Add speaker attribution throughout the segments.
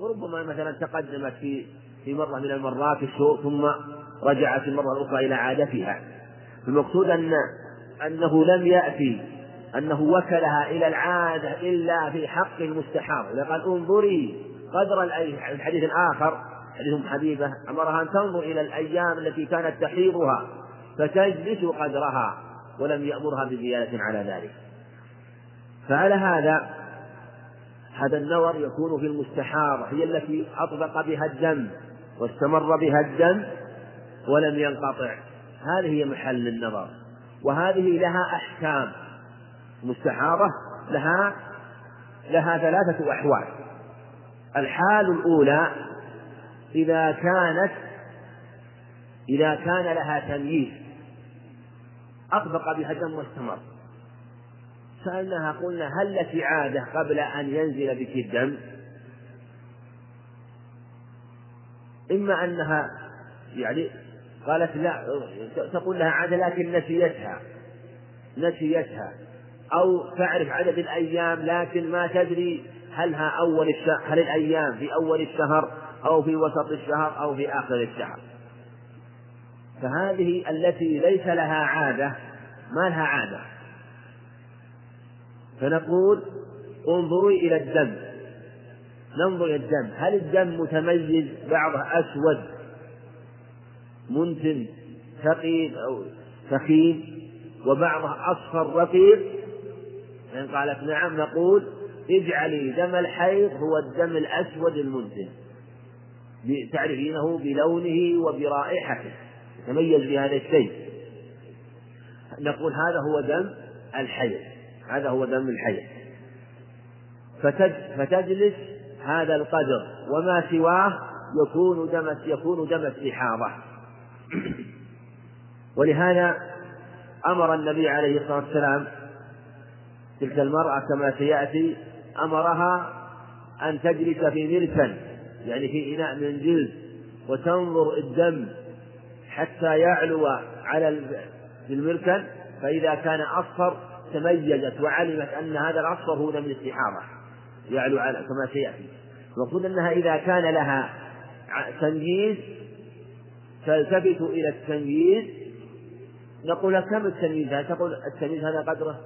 Speaker 1: وربما مثلا تقدمت في في مرة من المرات السوء ثم رجعت المرة الأخرى إلى عادتها. المقصود أن أنه لم يأتي أنه وكلها إلى العادة إلا في حق إذا قال انظري قدر الحديث الآخر حديث حبيبة أمرها أن تنظر إلى الأيام التي كانت تحيضها فتجلس قدرها ولم يأمرها بزيادة على ذلك. فعلى هذا هذا النظر يكون في المستحاضة هي التي أطبق بها الدم واستمر بها الدم ولم ينقطع. هذه هي محل النظر وهذه لها أحكام. مستحاضة لها لها ثلاثة أحوال. الحال الأولى إذا كانت إذا كان لها تمييز أطبق بها الدم واستمر. سألناها قلنا هل لك عادة قبل أن ينزل بك الدم؟ إما أنها يعني قالت لا تقول لها عادة لكن نسيتها نسيتها. أو تعرف عدد الأيام لكن ما تدري هلها أول الشهر هل الأيام في أول الشهر أو في وسط الشهر أو في آخر الشهر. فهذه التي ليس لها عادة ما لها عادة؟ فنقول انظروا إلى الدم. ننظر إلى الدم. هل الدم متميز بعضه أسود منتن ثقيل أو ثخين وبعضه أصفر رقيق فإن قالت نعم نقول اجعلي دم الحيض هو الدم الأسود المنتن. تعرفينه بلونه وبرائحته. يتميز بهذا الشيء. نقول هذا هو دم الحيض. هذا هو دم الحيض فتجلس هذا القدر وما سواه يكون دم يكون دم استحاضة. ولهذا أمر النبي عليه الصلاة والسلام تلك المرأة كما سيأتي أمرها أن تجلس في مرسل يعني في إناء من جلد وتنظر الدم حتى يعلو على المركن فإذا كان أصفر تميزت وعلمت أن هذا الأصفر هو دم الاستحاضة. يعلو على كما سيأتي. المقصود أنها إذا كان لها تمييز تلتفت إلى التمييز. نقول كم التمييز؟ تقول التمييز هذا قدره؟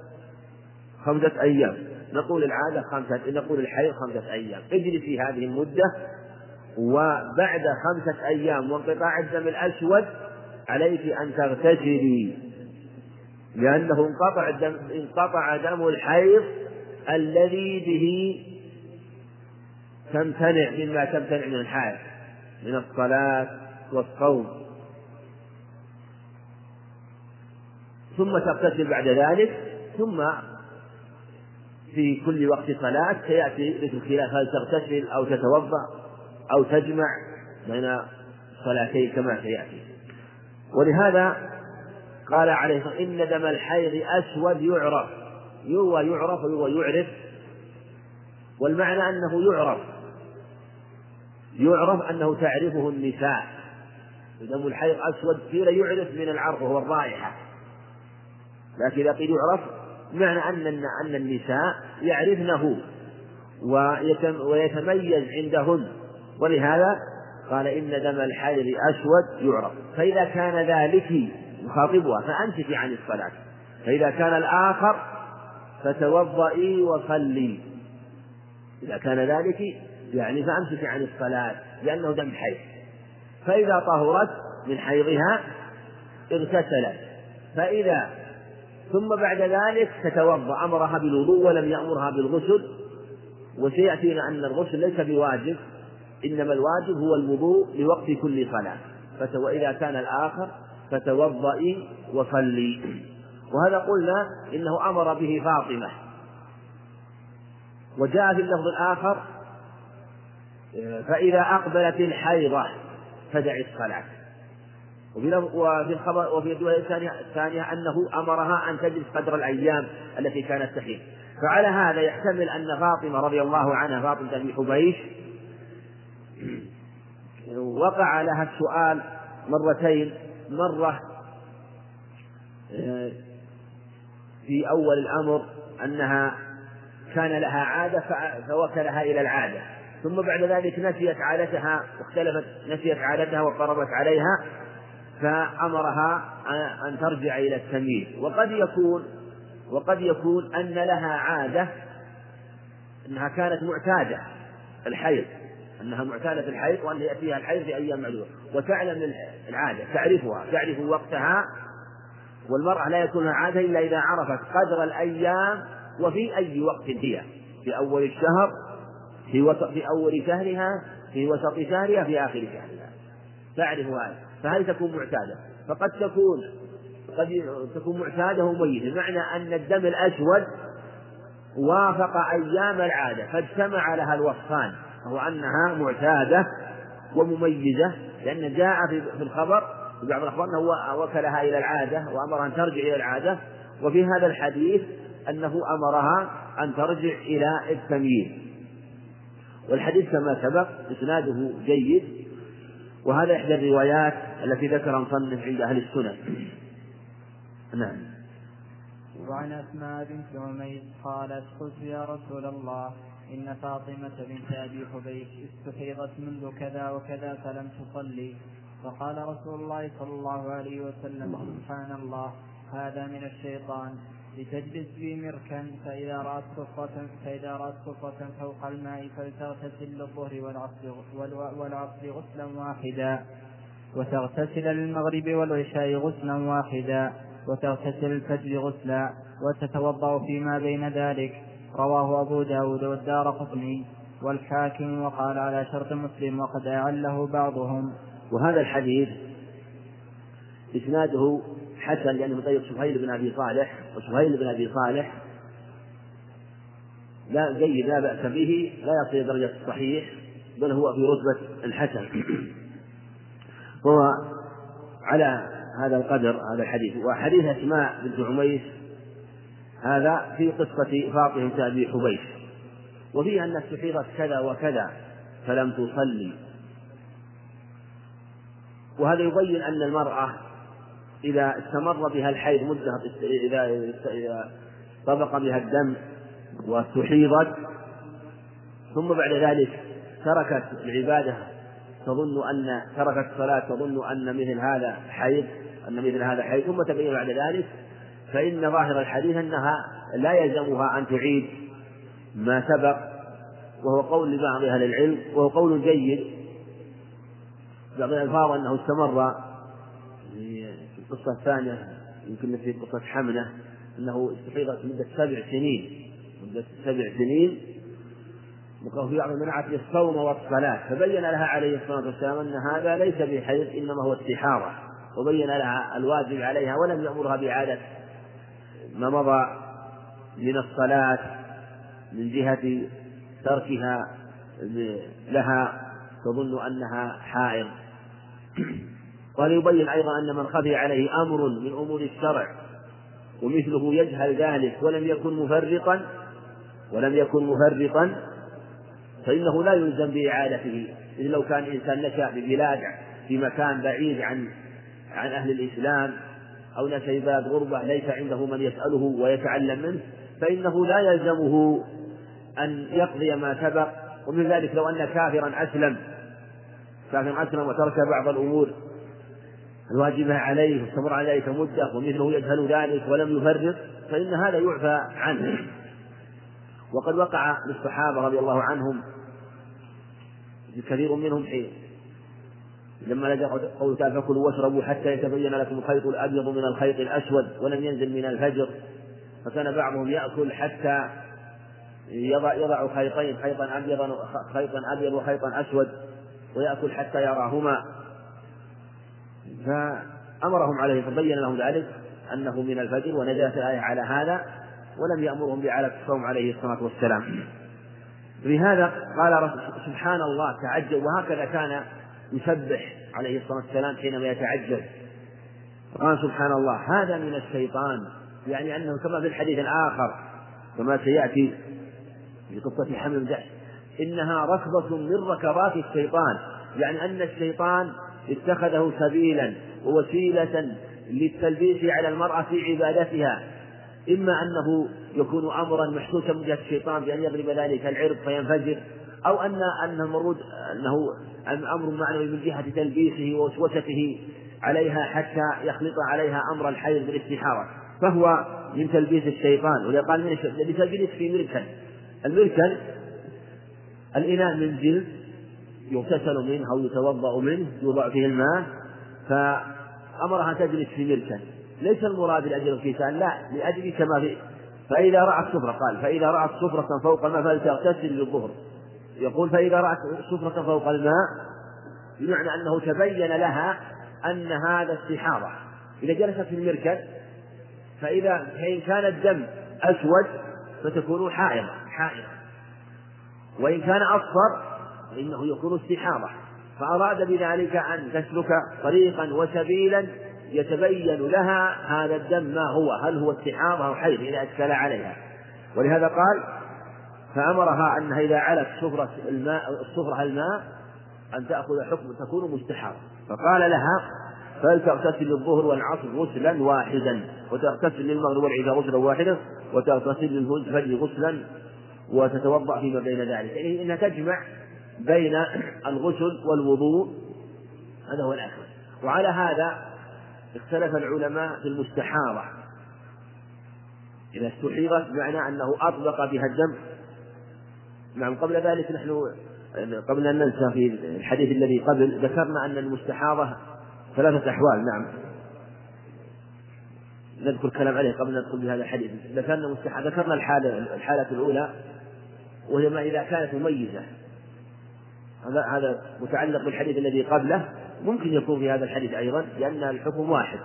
Speaker 1: خمسة أيام. نقول العادة خمسة نقول الحيض خمسة أيام. اجلسي هذه المدة وبعد خمسة أيام وانقطاع الدم الأسود عليك أن تغتسلي. لأنه انقطع دم انقطع دم الحيض الذي به تمتنع مما تمتنع من الحائض من الصلاة والصوم. ثم تغتسل بعد ذلك ثم في كل وقت صلاة سيأتي ذكر الخلاف هل تغتسل أو تتوضأ أو تجمع بين الصلاتين كما سيأتي. ولهذا قال عليه الصلاة إن دم الحيض أسود يعرف. يروى يعرف ويروى يعرف والمعنى أنه يعرف. يعرف أنه تعرفه النساء. دم الحيض أسود قيل يعرف من العرف وهو الرائحة. لكن إذا قيل يعرف معنى أن أن النساء يعرفنه ويتميز عندهن. ولهذا قال إن دم الحيض أسود يعرف. فإذا كان ذلك يخاطبها فأمسكي عن الصلاة. فإذا كان الآخر فتوضئي وصلي. إذا كان ذلك يعني فأمسكي عن الصلاة لأنه دم حيض. فإذا طهرت من حيضها اغتسلت فإذا ثم بعد ذلك تتوضأ. أمرها بالوضوء ولم يأمرها بالغسل. وسيأتينا أن الغسل ليس بواجب إنما الواجب هو الوضوء لوقت كل صلاة. وإذا كان الآخر فتوضئي وصلي. وهذا قلنا إنه أمر به فاطمة. وجاء في اللفظ الآخر فإذا أقبلت الحيضة فدعي الصلاة. وفي الخبر وفي الرواية الثانية الثانية أنه أمرها أن تجلس قدر الأيام التي كانت تحيض. فعلى هذا يحتمل أن فاطمة رضي الله عنها فاطمة بن حبيش وقع لها السؤال مرتين. مرة آه، في أول الأمر أنها كان لها عادة فوكلها إلى العادة. ثم بعد ذلك نسيت عادتها واختلفت نسيت عادتها واضطربت عليها فأمرها أن ترجع إلى التمييز. وقد يكون وقد يكون أن لها عادة أنها كانت معتادة الحيض. أنها معتادة الحيض وأن يأتيها الحيض في أيام معلومة وتعلم العادة تعرفها تعرف وقتها. والمرأة لا يكون عادة إلا إذا عرفت قدر الأيام وفي أي وقت هي. في أول الشهر في وسط في أول شهرها في وسط شهرها في آخر شهرها. تعرف هذا. فهذه تكون معتادة؟ فقد تكون قد تكون معتادة وميتة. بمعنى أن الدم الأسود وافق أيام العادة فاجتمع لها الوصفان. وهو أنها معتادة ومميزة لأن جاء في الخبر في بعض الأخبار أنه وكلها إلى العادة وأمرها أن ترجع إلى العادة وفي هذا الحديث أنه أمرها أن ترجع إلى التمييز. والحديث كما سبق إسناده جيد وهذا إحدى الروايات التي ذكرها مصنف عند أهل السنة نعم.
Speaker 2: وعن أسماء بنت عميس قالت قلت يا رسول الله. إن فاطمة بنت أبي حبيش استحيضت منذ كذا وكذا فلم تصلي. فقال رسول الله صلى الله عليه وسلم سبحان الله هذا من الشيطان. لتجلس في مركا فإذا رأت صفرة فإذا رأت صفرة فوق الماء فلتغتسل للظهر والعصر والعصر غسلا واحدا وتغتسل للمغرب والعشاء غسلا واحدا وتغتسل الفجر غسلا وتتوضأ فيما بين ذلك. رواه أبو داود والدار قطني والحاكم وقال على شرط مسلم وقد أعله بعضهم.
Speaker 1: وهذا الحديث إسناده حسن لأنه طريق سهيل بن أبي صالح وسهيل بن أبي صالح لا جيد لا بأس به لا يصل درجة الصحيح بل هو في رتبة الحسن. وهو على هذا القدر هذا الحديث. وحديث أسماء بنت عميس هذا في قصة فاطمة بنت أبي حبيش. وفيه أن استحيضت كذا وكذا فلم تصلي. وهذا يبين أن المرأة إذا استمر بها الحيض مدة إذا طبق بها الدم واستحيضت ثم بعد ذلك تركت العبادة تظن أن تركت الصلاة تظن أن مثل هذا حيض أن مثل هذا حيض ثم تبين بعد ذلك فإن ظاهر الحديث أنها لا يلزمها أن تعيد ما سبق وهو قول لبعض أهل العلم وهو قول جيد. بعض الألفاظ أنه استمر في القصة الثانية يمكن في قصة حمنة أنه استحيضت مدة سبع سنين. مدة سبع سنين. وفي بعض المنعت للصوم والصلاة فبين لها عليه الصلاة والسلام أن هذا ليس بحيض إنما هو استحارة. وبين لها الواجب عليها ولم يأمرها بإعادة ما مضى من الصلاة من جهة تركها لها تظن أنها حائض. وليبين أيضا أن من خفي عليه أمر من أمور الشرع ومثله يجهل ذلك ولم يكن مفرطا ولم يكن مفرطا فإنه لا يلزم بإعادته. إذ لو كان إنسان نشأ ببلاد في مكان بعيد عن عن أهل الإسلام أو نشأ غربة ليس عنده من يسأله ويتعلم منه فإنه لا يلزمه أن يقضي ما سبق ومن ذلك لو أن كافرا أسلم كافر أسلم وترك بعض الأمور الواجبة عليه واستمر ذلك مدة ومثله يجهل ذلك ولم يفرط فإن هذا يعفى عنه. وقد وقع للصحابة رضي الله عنهم كثير منهم حين لما نزل قوله تعالى فكلوا واشربوا حتى يتبين لكم الخيط الأبيض من الخيط الأسود ولم ينزل من الفجر. فكان بعضهم يأكل حتى يضع يضع خيطين خيطا ابيضا خيطا أبيض وخيطا أسود ويأكل حتى يراهما. فأمرهم عليه فبين لهم ذلك أنه من الفجر ونزلت الآية على هذا ولم يأمرهم باعاده الصوم عليه الصلاة والسلام. لهذا قال سبحان الله تعجب. وهكذا كان يسبح عليه الصلاة والسلام حينما يتعجل. قال سبحان الله هذا من الشيطان. يعني أنه كما في الحديث الآخر كما سيأتي في قصة حمل الجحش إنها ركضة من ركضات الشيطان. يعني أن الشيطان اتخذه سبيلا ووسيلة للتلبيس على المرأة في عبادتها. إما أنه يكون أمرا محسوسا من جهة الشيطان بأن يضرب ذلك العرض فينفجر أو أن أن المرود أنه أمر معنوي من جهة تلبيسه ووسوسته عليها حتى يخلط عليها أمر الحيض بالاستحارة فهو من تلبيس الشيطان ولقال قال من بتجلس في مركن المركن الإناء من جلد يغتسل منه أو يتوضأ منه يوضع فيه الماء فأمرها تجلس في مركن ليس المراد لأجل الكيسان لا لأجل كما فإذا رأت سفرة قال فإذا رأت سفرة فوق الماء فلتغتسل للظهر. يقول فإذا رأت سفرة فوق الماء بمعنى أنه تبين لها أن هذا استحاضة. إذا جلست في المركب فإذا فإن كان الدم أسود فتكون حائضة حائضة. وإن كان أصفر فإنه يكون استحاضة. فأراد بذلك أن تسلك طريقا وسبيلا يتبين لها هذا الدم ما هو هل هو استحاضة أو حيض إذا أشكل عليها. ولهذا قال فأمرها أنها إذا علت سفرة الماء السفرة الماء أن تأخذ حكم تكون مستحاضة. فقال لها فلتغتسل للظهر والعصر غسلا واحدا؟ وتغتسل للمغرب والعشاء غسلا واحدا وتغتسل للفجر غسلا وتتوضأ فيما بين ذلك. يعني إنها تجمع بين الغسل والوضوء. هذا هو الأكمل وعلى هذا اختلف العلماء في المستحاضة. إذا استحيضت بمعنى أنه أطبق بها الدم. نعم قبل ذلك نحن قبل أن ننسى في الحديث الذي قبل ذكرنا أن المستحاضة ثلاثة أحوال نعم. نذكر كلام عليه قبل أن ندخل بهذا الحديث. ذكرنا ذكرنا الحالة الحالة الأولى وهي ما إذا كانت مميزة. هذا هذا متعلق بالحديث الذي قبله ممكن يكون في هذا الحديث أيضا لأن الحكم واحد.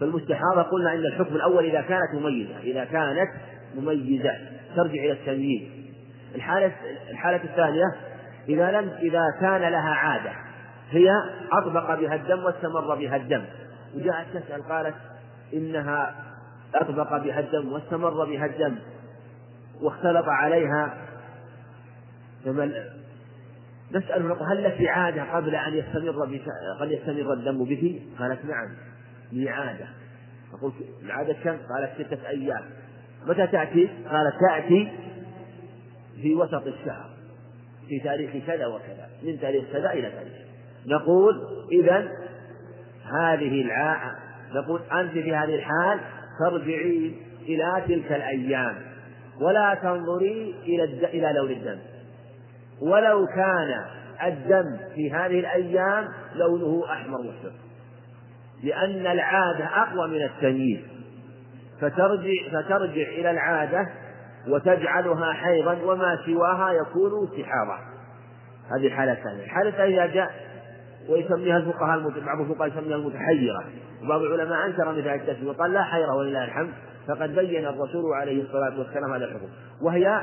Speaker 1: فالمستحاضة قلنا أن الحكم الأول إذا كانت مميزة إذا كانت مميزة ترجع إلى التمييز. الحالة الحالة الثانية إذا لم إذا كان لها عادة هي أطبق بها الدم واستمر بها الدم وجاءت تسأل قالت إنها أطبق بها الدم واستمر بها الدم واختلط عليها نسأل هل لك عادة قبل أن يستمر قد يستمر الدم به؟ قالت نعم لي عادة فقلت العادة كم؟ قالت ستة أيام متى تأتي؟ قالت تأتي في وسط الشهر في تاريخ كذا وكذا من تاريخ كذا إلى تاريخ نقول إذا هذه الع... نقول أنت في هذه الحال ترجعين إلى تلك الأيام ولا تنظري إلى. إلى لون الدم. ولو كان الدم في هذه الأيام لونه أحمر مسفر لأن العادة أقوى من التمييز. فترجع فترجع إلى العادة وتجعلها حيضا وما سواها يكون استحاضة هذه الحالة الثانية الحالة الثانية إذا جاء ويسميها الفقهاء بعض الفقهاء يسميها المتحيرة. وبعض العلماء أنكر مثل التسمية وقال لا حيرة ولله الحمد فقد بين الرسول عليه الصلاة والسلام هذا الحكم. وهي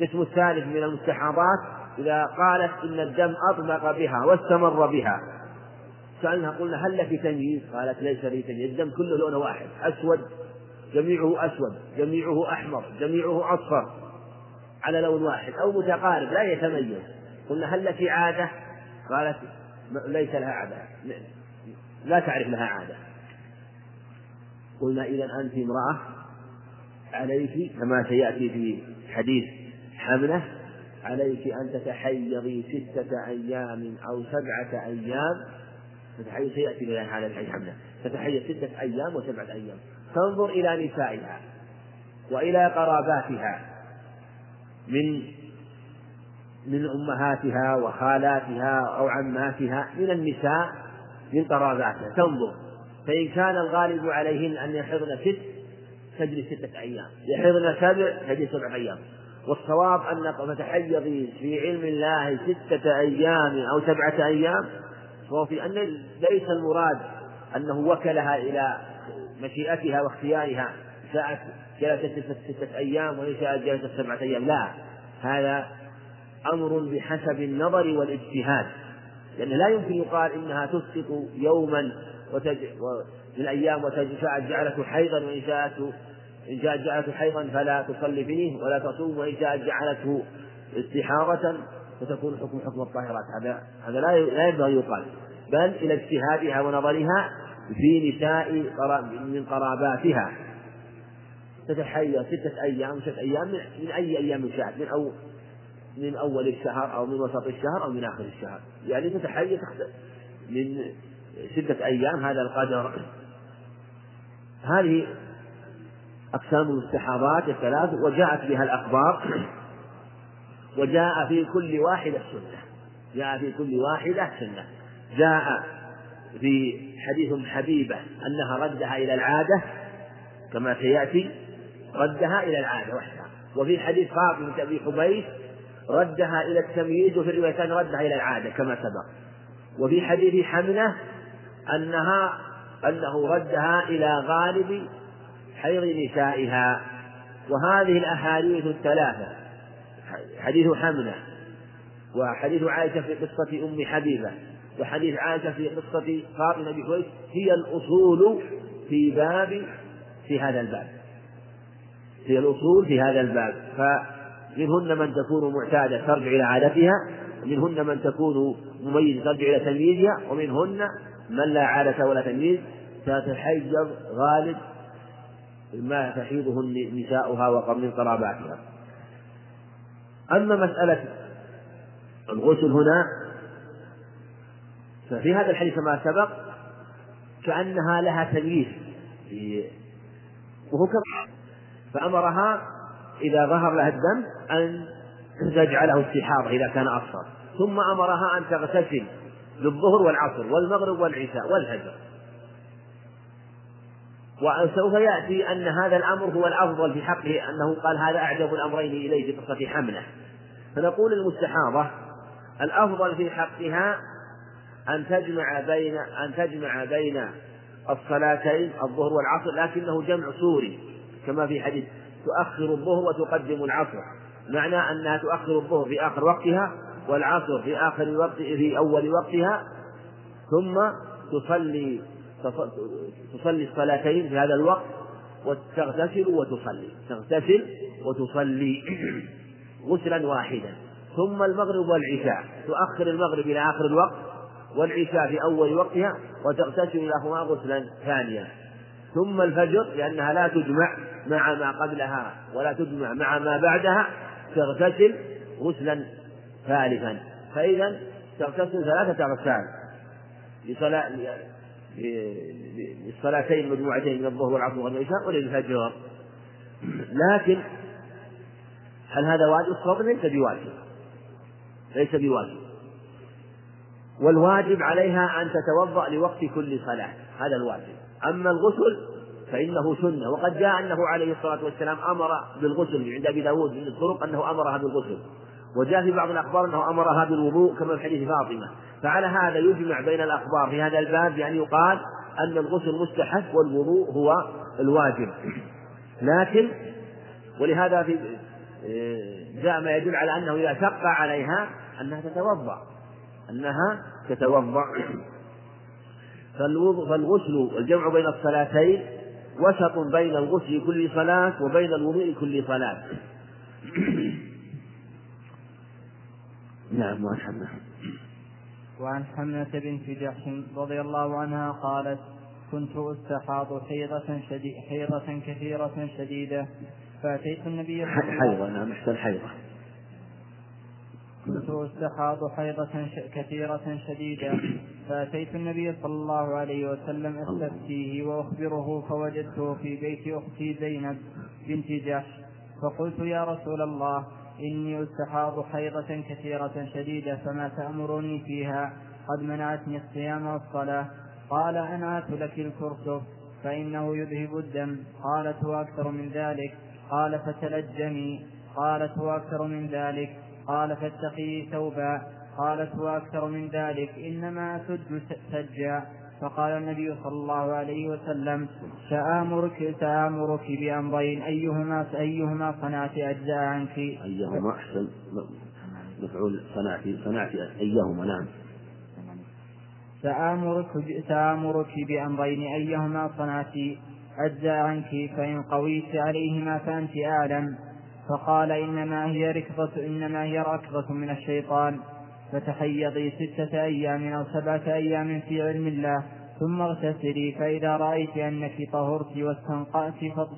Speaker 1: القسم الثالث من المستحاضات إذا قالت إن الدم أطبق بها واستمر بها. سألنا قلنا هل لك تمييز؟ قالت ليس لي تمييز. الدم كله لونه واحد أسود جميعه أسود جميعه أحمر جميعه أصفر على لون واحد أو متقارب لا يتميز. قلنا هل لك عادة؟ قالت ليس لها عادة. لا تعرف لها عادة. قلنا إذا أنت امرأة عليك كما سيأتي في حديث حملة عليك أن تتحيضي ستة أيام أو سبعة أيام. تتحيض سيأتي بيان هذا الحديث حملة. تتحيض ستة أيام وسبعة أيام. تنظر إلى نسائها وإلى قراباتها من من أمهاتها وخالاتها أو عماتها من النساء من قراباتها. تنظر. فإن كان الغالب عليهن أن يحضن ست تجري ستة أيام. يحضن سبع تجري سبع أيام. والصواب أن تتحيضي في علم الله ستة أيام أو سبعة أيام فهو في أن ليس المراد أنه وكلها إلى مشيئتها واختيارها شاءت جلست ستة أيام وإن شاءت جلست سبعة أيام. لا هذا أمر بحسب النظر والاجتهاد. لأن لا يمكن يقال إنها تسقط يوما وتج... من الأيام وشاءت جعلته حيضا وإن شاءت إن شاءت جعلته حيضا فلا تصلي فيه ولا تصوم وإن شاءت جعلته استحاضة فتكون حكم حكم الطاهرات. هذا هذا لا لا ينبغي يقال. بل إلى اجتهادها ونظرها في نساء من قراباتها. تتحير ستة أيام ستة أيام من أي أيام شاءت؟ من أو من أول الشهر أو من وسط الشهر أو من آخر الشهر. يعني تتحيز من ستة أيام هذا القدر. هذه أقسام المستحاضات الثلاث وجاءت بها الأخبار وجاء في كل واحدة سنة. جاء في كل واحدة سنة. جاء في حديث حبيبة أنها ردها إلى العادة كما سيأتي ردها إلى العادة وحدها. وفي حديث فاطمة أبي حبيش ردها إلى التمييز وفي الروايتين ردها إلى العادة كما سبق. وفي حديث حمنة أنها أنه ردها إلى غالب حيض نسائها. وهذه الأحاديث الثلاثة حديث حمنة وحديث عائشة في قصة أم حبيبة. وحديث عائشة في قصة فاطمة بن هي الأصول في باب في هذا الباب. هي الأصول في هذا الباب. فمنهن من تكون معتادة ترجع إلى عادتها ومنهن من تكون مميزة ترجع إلى تمييزها ومنهن من لا عادة ولا تمييز تتحيز غالب ما تحيضه نساؤها وقبل من قراباتها أما مسألة الغسل هنا ففي هذا الحديث كما سبق كأنها لها تمييز وهو كما فأمرها إذا ظهر لها الدم أن تجعله استحاضة إذا كان أصفر. ثم أمرها أن تغتسل للظهر والعصر والمغرب والعشاء والفجر. وسوف يأتي أن هذا الأمر هو الأفضل في حقه أنه قال هذا أعجب الأمرين إليه في قصة حملة. فنقول المستحاضة الأفضل في حقها أن تجمع بين أن تجمع بين الصلاتين الظهر والعصر لكنه جمع سوري كما في حديث تؤخر الظهر وتقدم العصر. معنى أنها تؤخر الظهر في آخر وقتها والعصر في آخر وقت في أول وقتها ثم تصلي تصلي الصلاتين في هذا الوقت وتغتسل وتصلي تغتسل وتصلي غسلا واحدا. ثم المغرب والعشاء تؤخر المغرب إلى آخر الوقت والعشاء في أول وقتها وتغتسل لهما غسلا ثانيا. ثم الفجر لأنها لا تجمع مع ما قبلها ولا تجمع مع ما بعدها تغتسل غسلا ثالثا. فإذا تغتسل ثلاثة أغسال للصلاتين المجموعتين من الظهر والعصر والعشاء وللفجر. لكن هل هذا واجب؟ الصواب ليس بواجب. ليس بواجب. والواجب عليها أن تتوضأ لوقت كل صلاة. هذا الواجب. أما الغسل فإنه سنة. وقد جاء أنه عليه الصلاة والسلام أمر بالغسل عند أبي داود من الطرق أنه أمرها بالغسل. وجاء في بعض الأخبار أنه أمرها بالوضوء كما في حديث فاطمة. فعلى هذا يجمع بين الأخبار في هذا الباب بأن يقال أن الغسل مستحب والوضوء هو الواجب. لكن ولهذا في جاء ما يدل على أنه إذا شق عليها أنها تتوضأ. أنها تتوضأ. فالغسل والجمع بين الصلاتين وسط بين الغسل كل صلاة وبين الوضوء كل صلاة. نعم وعن حمنة
Speaker 2: وعن حمنة بنت جحش رضي الله عنها قالت كنت أستحاض حيضة شديد حيضة كثيرة شديدة. فأتيت النبي صلى الله عليه وسلم.
Speaker 1: حيضة نعم أحسن حيضة
Speaker 2: كنت استحاض حيضة كثيرة شديدة. فأتيت النبي صلى الله عليه وسلم أستفتيه وأخبره فوجدته في بيت أختي زينب بنت جحش. فقلت يا رسول الله إني استحاض حيضة كثيرة شديدة فما تأمرني فيها؟ قد منعتني الصيام والصلاة. قال أنعت لك الكرسف فإنه يذهب الدم. قالت وأكثر من ذلك. قال فتلجمي قالت وأكثر من ذلك. قال فاتقي ثوبا. قالت وأكثر من ذلك إنما أسد سجا. فقال النبي صلى الله عليه وسلم سآمرك سآمرك بأمرين أيهما أيهما صنعت أجزاء عنك؟
Speaker 1: أيهما أحسن مفعول صنعت صنعت أيهما نعم.
Speaker 2: سآمرك سآمرك بأمرين أيهما صنعت أجزاء عنك؟ فإن قويت عليهما فأنت أعلم. فقال إنما هي ركضة إنما هي ركضة من الشيطان فتحيضي ستة أيام أو سبعة أيام في علم الله ثم اغتسلي فإذا رأيت أنك طهرت واستنقأت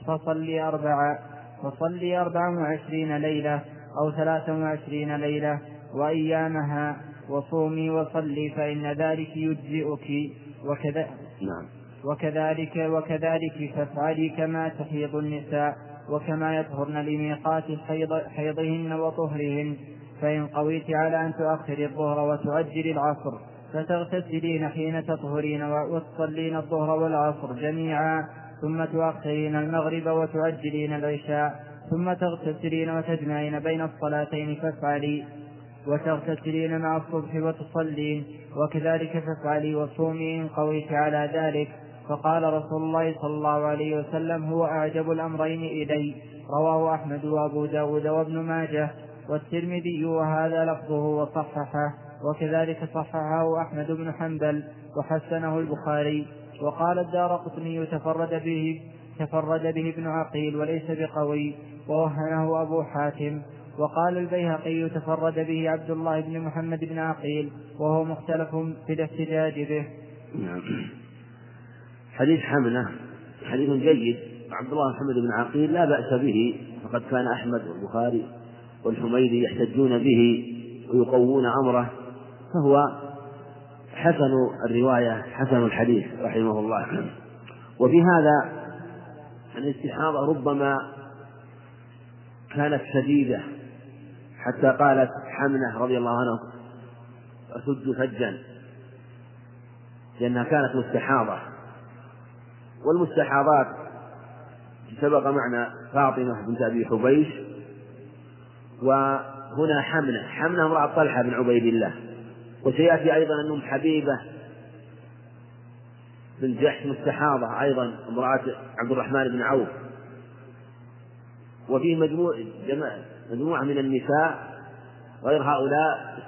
Speaker 2: فصلي أربعة فصلي أربعا وعشرين ليلة أو ثلاث وعشرين ليلة وأيامها وصومي وصلي فإن ذلك يجزئك وكذا
Speaker 1: نعم.
Speaker 2: وكذلك وكذلك فافعلي كما تحيض النساء. وكما يطهرن لميقات حيض حيضهن وطهرهن فإن قويت على أن تؤخري الظهر وتؤجلي العصر فتغتسلين حين تطهرين وتصلين الظهر والعصر جميعا ثم تؤخرين المغرب وتؤجلين العشاء ثم تغتسلين وتجمعين بين الصلاتين فافعلي. وتغتسلين مع الصبح وتصلين وكذلك فافعلي وصومي إن قويت على ذلك. فقال رسول الله صلى الله عليه وسلم هو أعجب الأمرين إلي. رواه أحمد وأبو داود وابن ماجه والترمذي وهذا لفظه وصححه وكذلك صححه أحمد بن حنبل وحسنه البخاري. وقال الدار قطني تفرد به تفرد به ابن عقيل وليس بقوي ووهنه أبو حاتم. وقال البيهقي تفرد به عبد الله بن محمد بن عقيل وهو مختلف في الاحتجاج به.
Speaker 1: نعم. حديث حملة حديث جيد. عبد الله محمد بن عقيل لا بأس به فقد كان أحمد والبخاري والحميدي يحتجون به ويقوون أمره. فهو حسن الرواية حسن الحديث رحمه الله. وفي هذا الاستحاضة ربما كانت شديدة حتى قالت حمنة رضي الله عنها أسد فجا لأنها كانت مستحاضة. والمستحاضات. سبق معنا فاطمة بنت أبي حبيش وهنا حمنة. حمنة امرأة طلحة بن عبيد الله. وسيأتي أيضا أن أم حبيبة بن جحش مستحاضة أيضا امرأة عبد الرحمن بن عوف. وفيه مجموع مجموعة من النساء غير هؤلاء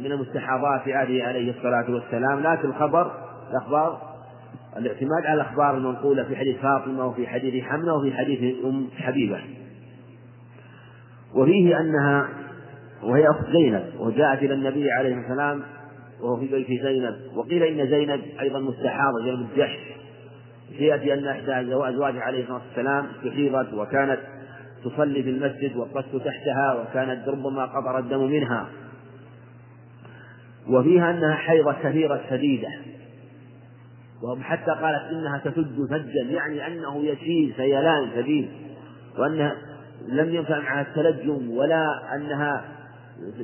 Speaker 1: من المستحاضات في عهده عليه الصلاة والسلام. لكن الخبر الأخبار الاعتماد على الأخبار المنقولة في حديث فاطمة وفي حديث حمنة وفي حديث أم حبيبة. وفيه أنها وهي أخت زينب وجاءت إلى النبي عليه السلام وهو في بيت زينب وقيل إن زينب أيضا مستحاضة زينب الجحش. سيأتي أن إحدى أزواجه عليه الصلاة والسلام استحيضت وكانت تصلي في المسجد والقصد تحتها وكانت ربما قطر الدم منها. وفيها أنها حيضة كثيرة شديدة. وحتى قالت إنها تسد فجا يعني أنه يسيل سيلان شديد وأنها لم ينفع معها التلجم ولا أنها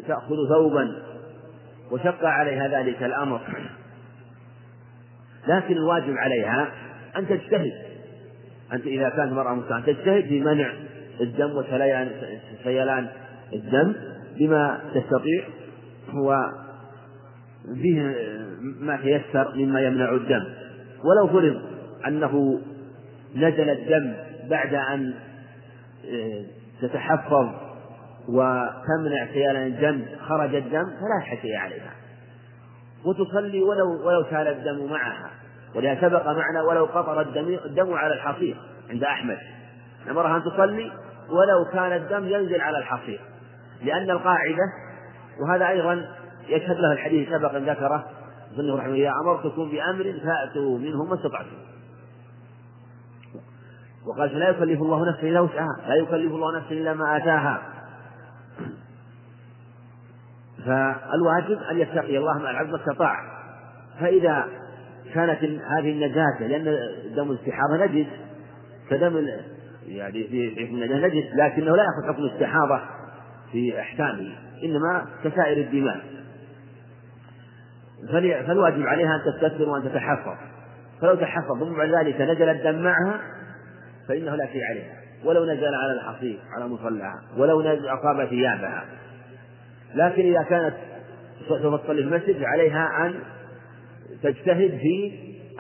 Speaker 1: تأخذ ثوبا وشق عليها ذلك الأمر. لكن الواجب عليها أن تجتهد. أنت إذا كانت المرأة مسلمة تجتهد في منع الدم وسيلان سيلان الدم بما تستطيع هو فيه ما تيسر مما يمنع الدم. ولو فرض أنه نزل الدم بعد أن آه، تتحفظ وتمنع سيلان الدم خرج الدم فلا شيء عليها. وتصلي ولو ولو سال الدم معها. ولهذا سبق معنا ولو قطر الدم الدم على الحصير عند أحمد. أمرها أن تصلي ولو كان الدم ينزل على الحصير. لأن القاعدة وهذا أيضا يشهد له الحديث سبق ذكره ظنه رحمه الله أمرتكم بأمر فأتوا منه ما استطعتم. وقال فلا يكلف الله نفسا إلا وسعها لا يكلف الله نفسا إلا ما آتاها. فالواجب أن يتقي الله مع العبد ما استطاع. فإذا كانت هذه النجاسة لأن دم الاستحاضة نجس كدم يعني في حكم نجس لكنه لا يأخذ حكم الاستحاضة في أحكامه إنما كسائر الدماء. فالواجب عليها أن تستثمر وأن تتحفظ. فلو تحفظ ثم بعد ذلك نزل الدم معها فإنه لا شيء عليها. ولو نزل على الحصير على مصلىها ولو نزل أصاب ثيابها. لكن إذا كانت سوف تصلي في المسجد عليها أن تجتهد في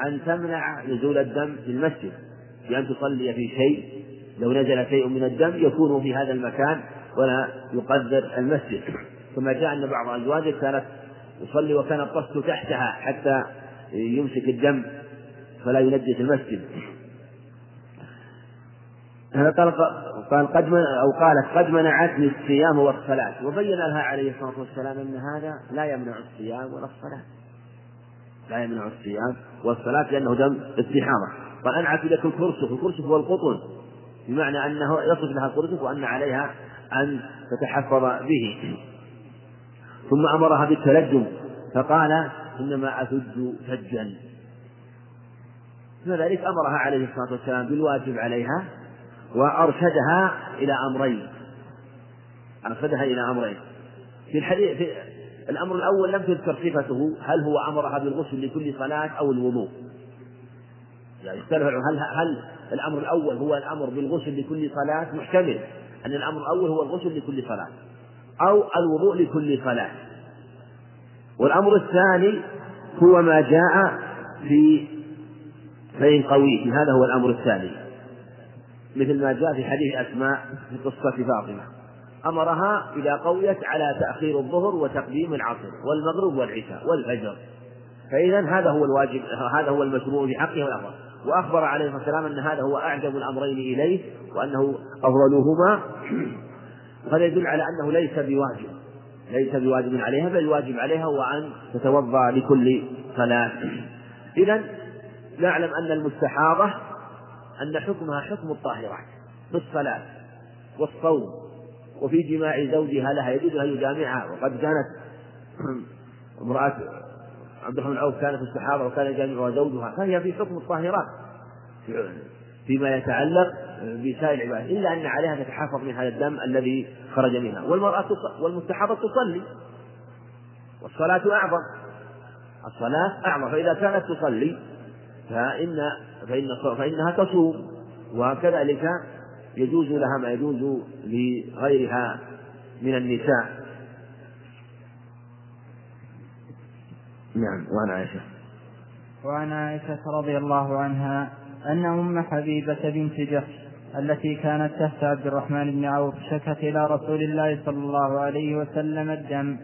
Speaker 1: أن تمنع نزول الدم في المسجد. بأن تصلي في شيء لو نزل شيء من الدم يكون في هذا المكان ولا يقدر المسجد. ثم جاء أن بعض أزواجه كانت يصلي وكان الطست تحتها حتى يمسك الدم فلا ينجس المسجد. قال قال قد أو قالت قد منعتني الصيام والصلاة. وبين لها عليه الصلاة والسلام أن هذا لا يمنع الصيام ولا الصلاة. لا يمنع الصيام والصلاة لأنه دم استحامة قال أنعت لك الكرسف الكرسف هو القطن. بمعنى أنه يصف لها الكرسف وأن عليها أن تتحفظ به. ثم أمرها بالتلجم فقال إنما أثج ثجا ذلك أمرها عليه الصلاة والسلام بالواجب عليها وأرشدها إلى أمرين. أرشدها إلى أمرين. في الحديث في الأمر الأول لم تذكر صفته هل هو أمرها بالغسل لكل صلاة أو الوضوء؟ يعني هل هل الأمر الأول هو الأمر بالغسل لكل صلاة؟ محتمل. أن الأمر الأول هو الغسل لكل صلاة. أو الوضوء لكل صلاة. والأمر الثاني هو ما جاء في فإن قويت. هذا هو الأمر الثاني. مثل ما جاء في حديث أسماء في قصة فاطمة. أمرها إذا قويت على تأخير الظهر وتقديم العصر والمغرب والعشاء والفجر. فإذا هذا هو الواجب هذا هو المشروع في حقه وأخبر عليه الصلاة والسلام أن هذا هو أعجب الأمرين إليه وأنه أفضلهما. فهذا يدل على أنه ليس بواجب ليس بواجب عليها بل الواجب عليها هو أن تتوضأ لكل صلاة. إذا نعلم أن المستحاضة أن حكمها حكم الطاهرات في الصلاة والصوم وفي جماع زوجها لها يجوز أن يجامعها. وقد كانت امرأة عبد الرحمن عوف كانت الصحابة وكان يجامعها زوجها فهي في حكم الطاهرات فيما يتعلق بسائر العبادات إلا أن عليها تتحفظ من هذا الدم الذي خرج منها. والمرأة والمستحاضة تصلي. والصلاة أعظم. الصلاة أعظم. فإذا كانت تصلي فإن فإن فإنها تصوم. وكذلك يجوز لها ما يجوز لغيرها من النساء. نعم. وعن عائشة.
Speaker 2: وعن عائشة رضي الله عنها أن أم حبيبة بنت جحش التي كانت تحت عبد الرحمن بن عوف شكت إلى رسول الله صلى الله عليه وسلم الدم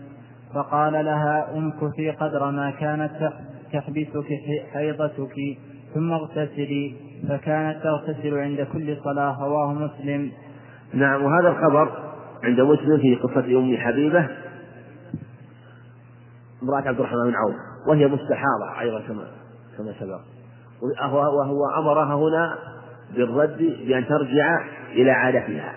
Speaker 2: فقال لها امكثي قدر ما كانت تحبسك حيضتك ثم اغتسلي فكانت تغتسل عند كل صلاة رواه مسلم.
Speaker 1: نعم وهذا الخبر عند مسلم في قصة أم حبيبة امرأة عبد الرحمن بن عوف وهي مستحاضة أيضا كما كما سبق وهو أمرها هنا بالرد بأن ترجع إلى عادتها.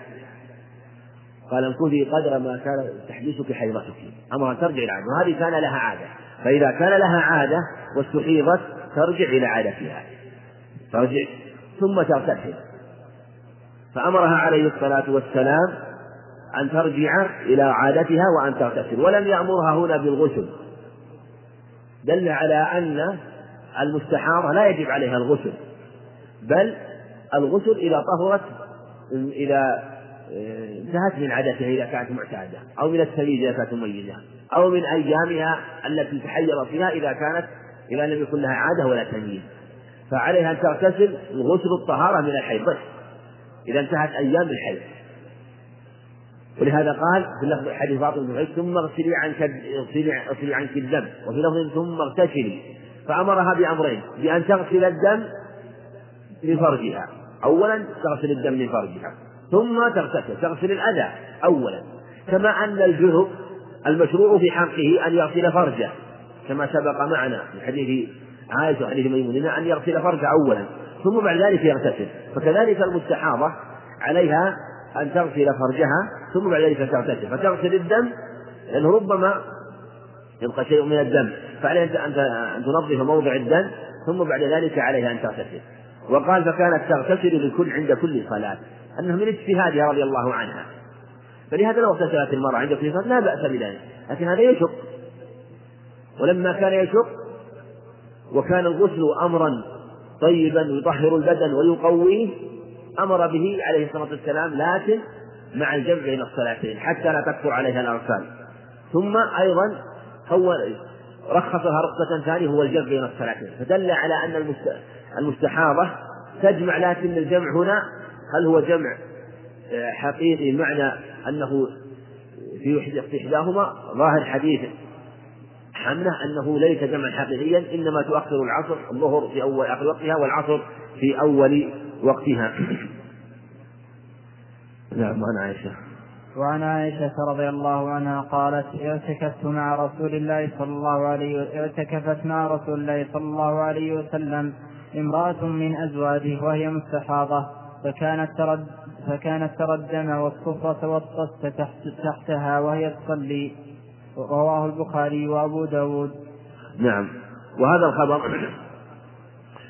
Speaker 1: قال امكثي قدر ما كان تحبسك حيضتك. أمرها أن ترجع إلى عادة. وهذه كان لها عادة. فإذا كان لها عادة واستحيضت ترجع إلى عادتها. ترجع. ثم تغتسل فأمرها عليه الصلاة والسلام أن ترجع إلى عادتها وأن تغتسل ولم يأمرها هنا بالغسل. دل على أن المستحاضة لا يجب عليها الغسل. بل الغسل إذا طهرت إذا انتهت من عادتها إذا كانت معتادة أو من السبيل إذا كانت مميزة أو من أيامها التي تحيض فيها إذا كانت إذا لم يكن لها عادة ولا تمييز. فعليها أن تغتسل غسل الطهارة من الحيض إذا انتهت أيام الحيض. ولهذا قال في لفظ حديث فاطمة بن ثم اغسلي عنك اغسلي عنك الدم. وفي لفظ ثم اغتسلي. فأمرها بأمرين بأن تغسل الدم لفرجها. أولا تغسل الدم لفرجها ثم تغتسل تغسل الأذى أولا. كما أن الجنب المشروع في حقه أن يغسل فرجه كما سبق معنا في حديث عائشة وحديث ميمونة أن يغسل فرجه أولا ثم بعد ذلك يغتسل. فكذلك المستحاضة عليها أن تغسل فرجها ثم بعد ذلك تغتسل. فتغسل الدم لأنه ربما يبقى شيء من الدم. فعليها أن تنظف موضع الدم ثم بعد ذلك عليها أن تغتسل. وقال فكانت تغتسل لكل عند كل صلاة. أنه من اجتهادها رضي الله عنها. فلهذا لو اغتسلت المرأة عند كل صلاة لا بأس بذلك. لكن هذا يشق. ولما كان يشق وكان الغسل أمرا طيبا يطهر البدن ويقويه أمر به عليه الصلاة والسلام لكن مع الجمع بين الصلاتين حتى لا تكثر عليها الأرسال ثم أيضا هو رخصها رخصة ثانية هو الجمع بين الصلاتين. فدل على أن المستحاضة تجمع لكن الجمع هنا هل هو جمع آه، حقيقي معنى أنه في إحداهما؟ ظاهر حديث حمنة أنه ليس جمعا حقيقيا إنما تؤخر العصر الظهر في أول آخر وقتها والعصر في أول وقتها. نعم عن عائشة.
Speaker 2: وعن عائشة رضي الله عنها قالت اعتكفت مع رسول الله صلى الله عليه اعتكفت مع رسول الله صلى الله عليه وسلم امرأة من أزواجه وهي مستحاضة فكانت ترد فكانت ترى الدم والصفرة والطست تحت تحتها وهي تصلي. رواه البخاري وأبو داود.
Speaker 1: نعم. وهذا الخبر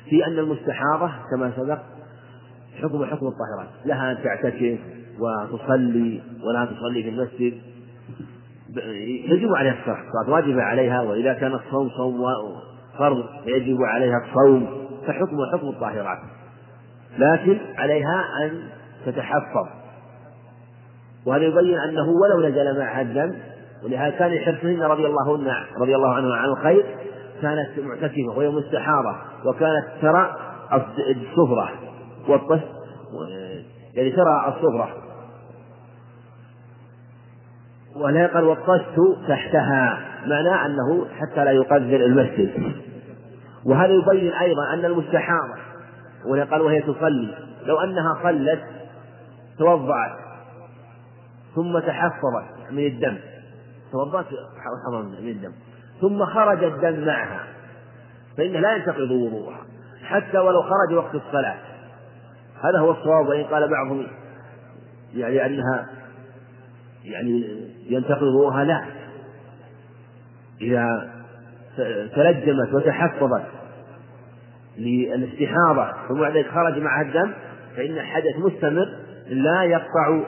Speaker 1: في أن المستحاضة كما سبق حكم حكم الطاهرات. لها أن تعتكف وتصلي ولا تصلي في المسجد. يجب عليها الصلاة الصلاة واجبة عليها وإذا كان الصوم صوم فرض فيجب عليها الصوم. فحكم حكم الطاهرات لكن عليها أن تتحفظ. وهذا يبين أنه ولو نزل معها الدم ولهذا كان يحرصهن رضي الله عنه رضي الله عنه عن الخير كانت معتكفة وهي مستحارة وكانت ترى الصفرة والطش يعني ترى الصفرة ولا قال والطشت تحتها معناه أنه حتى لا يقذر المسجد. وهذا يبين أيضا أن المستحارة قال وهي تصلي لو أنها صلت توضعت ثم تحفظت من الدم توضأت من الدم ثم خرج الدم معها فإنه لا ينتقض وضوءها حتى ولو خرج وقت الصلاة. هذا هو الصواب وإن قال بعضهم يعني أنها يعني ينتقض وضوءها لا. إذا تلجمت وتحفظت للاستحاضة ثم بعد ذلك خرج معها الدم فإن الحدث مستمر لا يقطع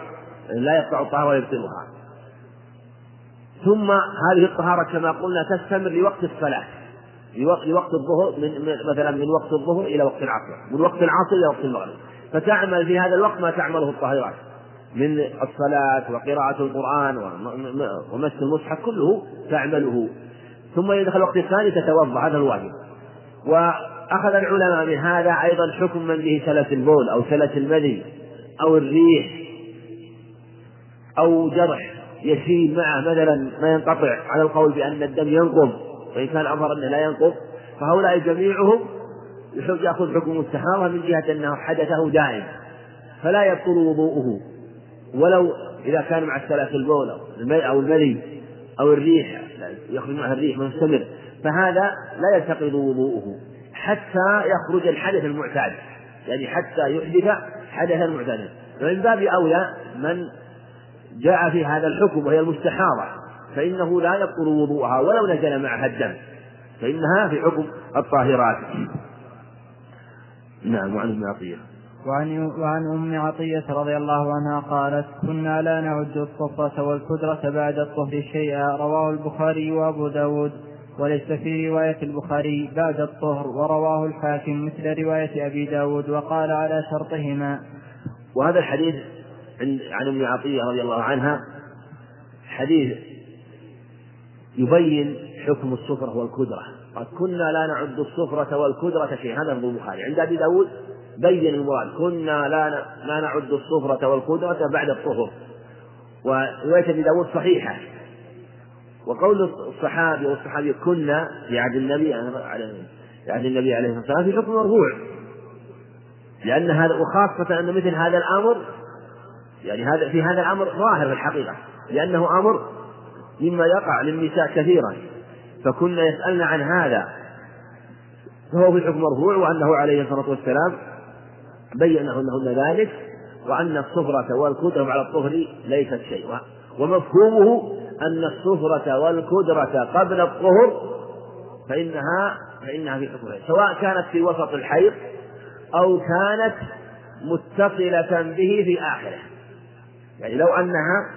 Speaker 1: لا يقطع الطهارة ويبطلها ثم هذه الطهارة كما قلنا تستمر لوقت الصلاة لوقت الظهر من مثلا من وقت الظهر إلى وقت العصر من وقت العصر إلى وقت المغرب. فتعمل في هذا الوقت ما تعمله الطاهرات من الصلاة وقراءة القرآن ومس المصحف كله تعمله. ثم إذا دخل الوقت الثاني تتوضأ هذا الواجب. وأخذ العلماء من هذا أيضا حكم من به سلس البول أو سلس المني أو الريح أو جرح يسيل معه مثلا ما ينقطع على القول بأن الدم ينقض وإن كان أظهر أنه لا ينقض فهؤلاء جميعهم يأخذ حكم السحارة من جهة أنه حدثه دائم فلا يبطل وضوءه ولو إذا كان مع السلس البول أو الملي أو الريح يخرج معها الريح مستمر فهذا لا ينتقض وضوءه. حتى يخرج الحدث المعتاد. يعني حتى يحدث حدثا معتادا فمن باب أولى من جاء في هذا الحكم وهي المستحاضة فإنه لا يبطل وضوءها ولو نزل معها الدم. فإنها في حكم الطاهرات. نعم وعن ابن عطية.
Speaker 2: وعن وعن أم عطية رضي الله عنها قالت كنا لا نعد الصفرة والكدرة بعد الطهر شيئا. رواه البخاري وأبو داود. وليس في رواية البخاري بعد الطهر ورواه الحاكم مثل رواية أبي داود وقال على شرطهما.
Speaker 1: وهذا الحديث عن أم عطية رضي الله عنها حديث يبين حكم الصفرة والكدرة قد كنا لا نعد الصفرة والكدرة شيئا. هذا البخاري. عند أبي داود بين المراد كنا لا لا نعد الصفرة والقدرة بعد الطهر. ورواية أبي داود صحيحة. وقول الصحابي والصحابي كنا في عهد النبي في عهد النبي عليه الصلاة والسلام في حكم مرفوع. لأن هذا وخاصة أن مثل هذا الأمر يعني هذا في هذا الأمر ظاهر في الحقيقة. لأنه أمر مما يقع للنساء كثيرا. فكنا يسألن عن هذا. فهو في الحكم مرفوع وأنه عليه الصلاة والسلام بين لهن ذلك وأن الصفرة والكدرة على الطهر ليست شيء. ومفهومه أن الصفرة والكدرة قبل الطهر فإنها فإنها في حكم سواء كانت في وسط الحيض أو كانت متصلة به في آخره. يعني لو أنها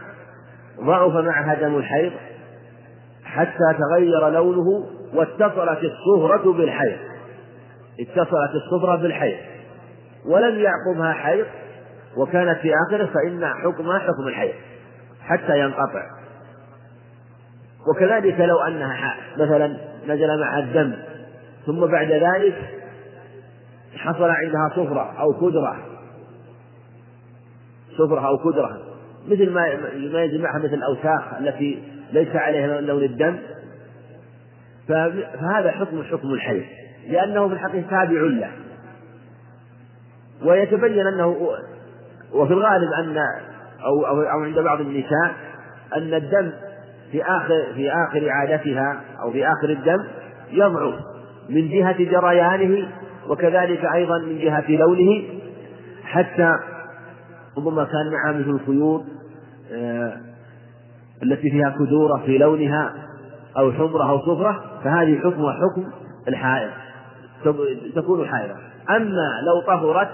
Speaker 1: ضعف معها دم الحيض حتى تغير لونه واتصلت الصفرة بالحيض. اتصلت الصفرة بالحيض. ولم يعقبها حيض وكانت في آخره فإن حكمها حكم الحيض. حتى ينقطع. وكذلك لو أنها مثلا نزل معها الدم ثم بعد ذلك حصل عندها صفرة أو كدرة. صفرة أو كدرة. مثل ما ما ينزل معها مثل الأوساخ التي ليس عليها لون الدم. فهذا حكم حكم الحيض لأنه في الحقيقة تابع له. ويتبين أنه وفي الغالب أن أو, أو عند بعض النساء أن الدم في آخر في آخر عادتها أو في آخر الدم يضعف من جهة جريانه وكذلك أيضا من جهة لونه حتى ربما كان معها مثل الخيوط آه، التي فيها كدورة في لونها أو حمرة أو صفرة فهذه حكمها حكم الحائض تكون حائضة أما لو طهرت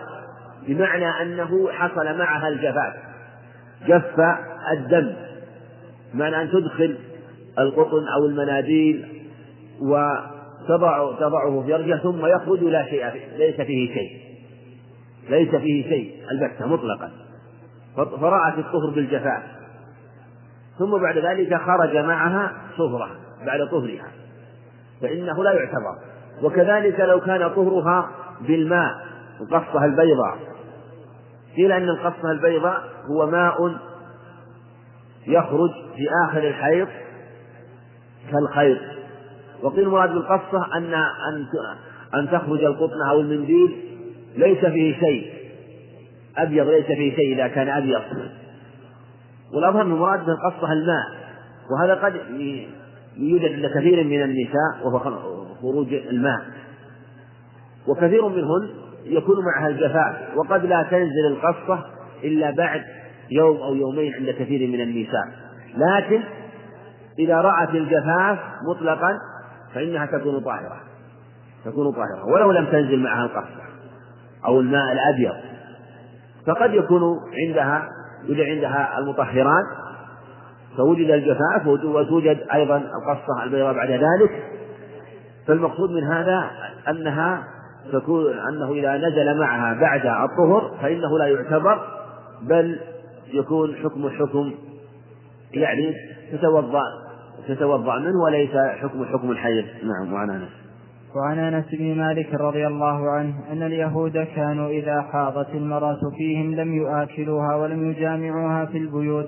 Speaker 1: بمعنى أنه حصل معها الجفاف جف الدم. بمعنى أن تدخل القطن أو المناديل وتضع تضعه في فرجه ثم يخرج لا شيء ليس فيه شيء. ليس فيه شيء. البتة مطلقا. فرأت الطهر بالجفاف. ثم بعد ذلك خرج معها صهرة بعد طهرها. فإنه لا يعتبر. وكذلك لو كان طهرها بالماء القصة البيضاء. قيل أن القصة البيضاء هو ماء يخرج في آخر الحيض كالخيط. وقيل المراد بالقصة أن أن أن تخرج القطن أو المنديل ليس فيه شيء. أبيض ليس فيه شيء إذا كان أبيض. والأظهر أن المراد بالقصة الماء. وهذا قد يوجد عند كثير من النساء وهو خروج الماء. وكثير منهن يكون معها الجفاف. وقد لا تنزل القصة إلا بعد يوم أو يومين عند كثير من النساء لكن إذا رأت الجفاف مطلقا فإنها تكون طاهرة. تكون طاهرة. ولو لم تنزل معها القصة أو الماء الأبيض. فقد يكون عندها يوجد عندها المطهرات فوجد الجفاف وتوجد أيضا القصة البيضاء بعد ذلك. فالمقصود من هذا أنها تكون أنه إذا نزل معها بعد الطهر فإنه لا يعتبر بل يكون حكم حكم يعني تتوضأ تتوضأ منه وليس حكم حكم الحيض. نعم وعن أنس.
Speaker 2: وعن أنس بن مالك رضي الله عنه أن اليهود كانوا إذا حاضت المرأة فيهم لم يؤكلوها ولم يجامعوها في البيوت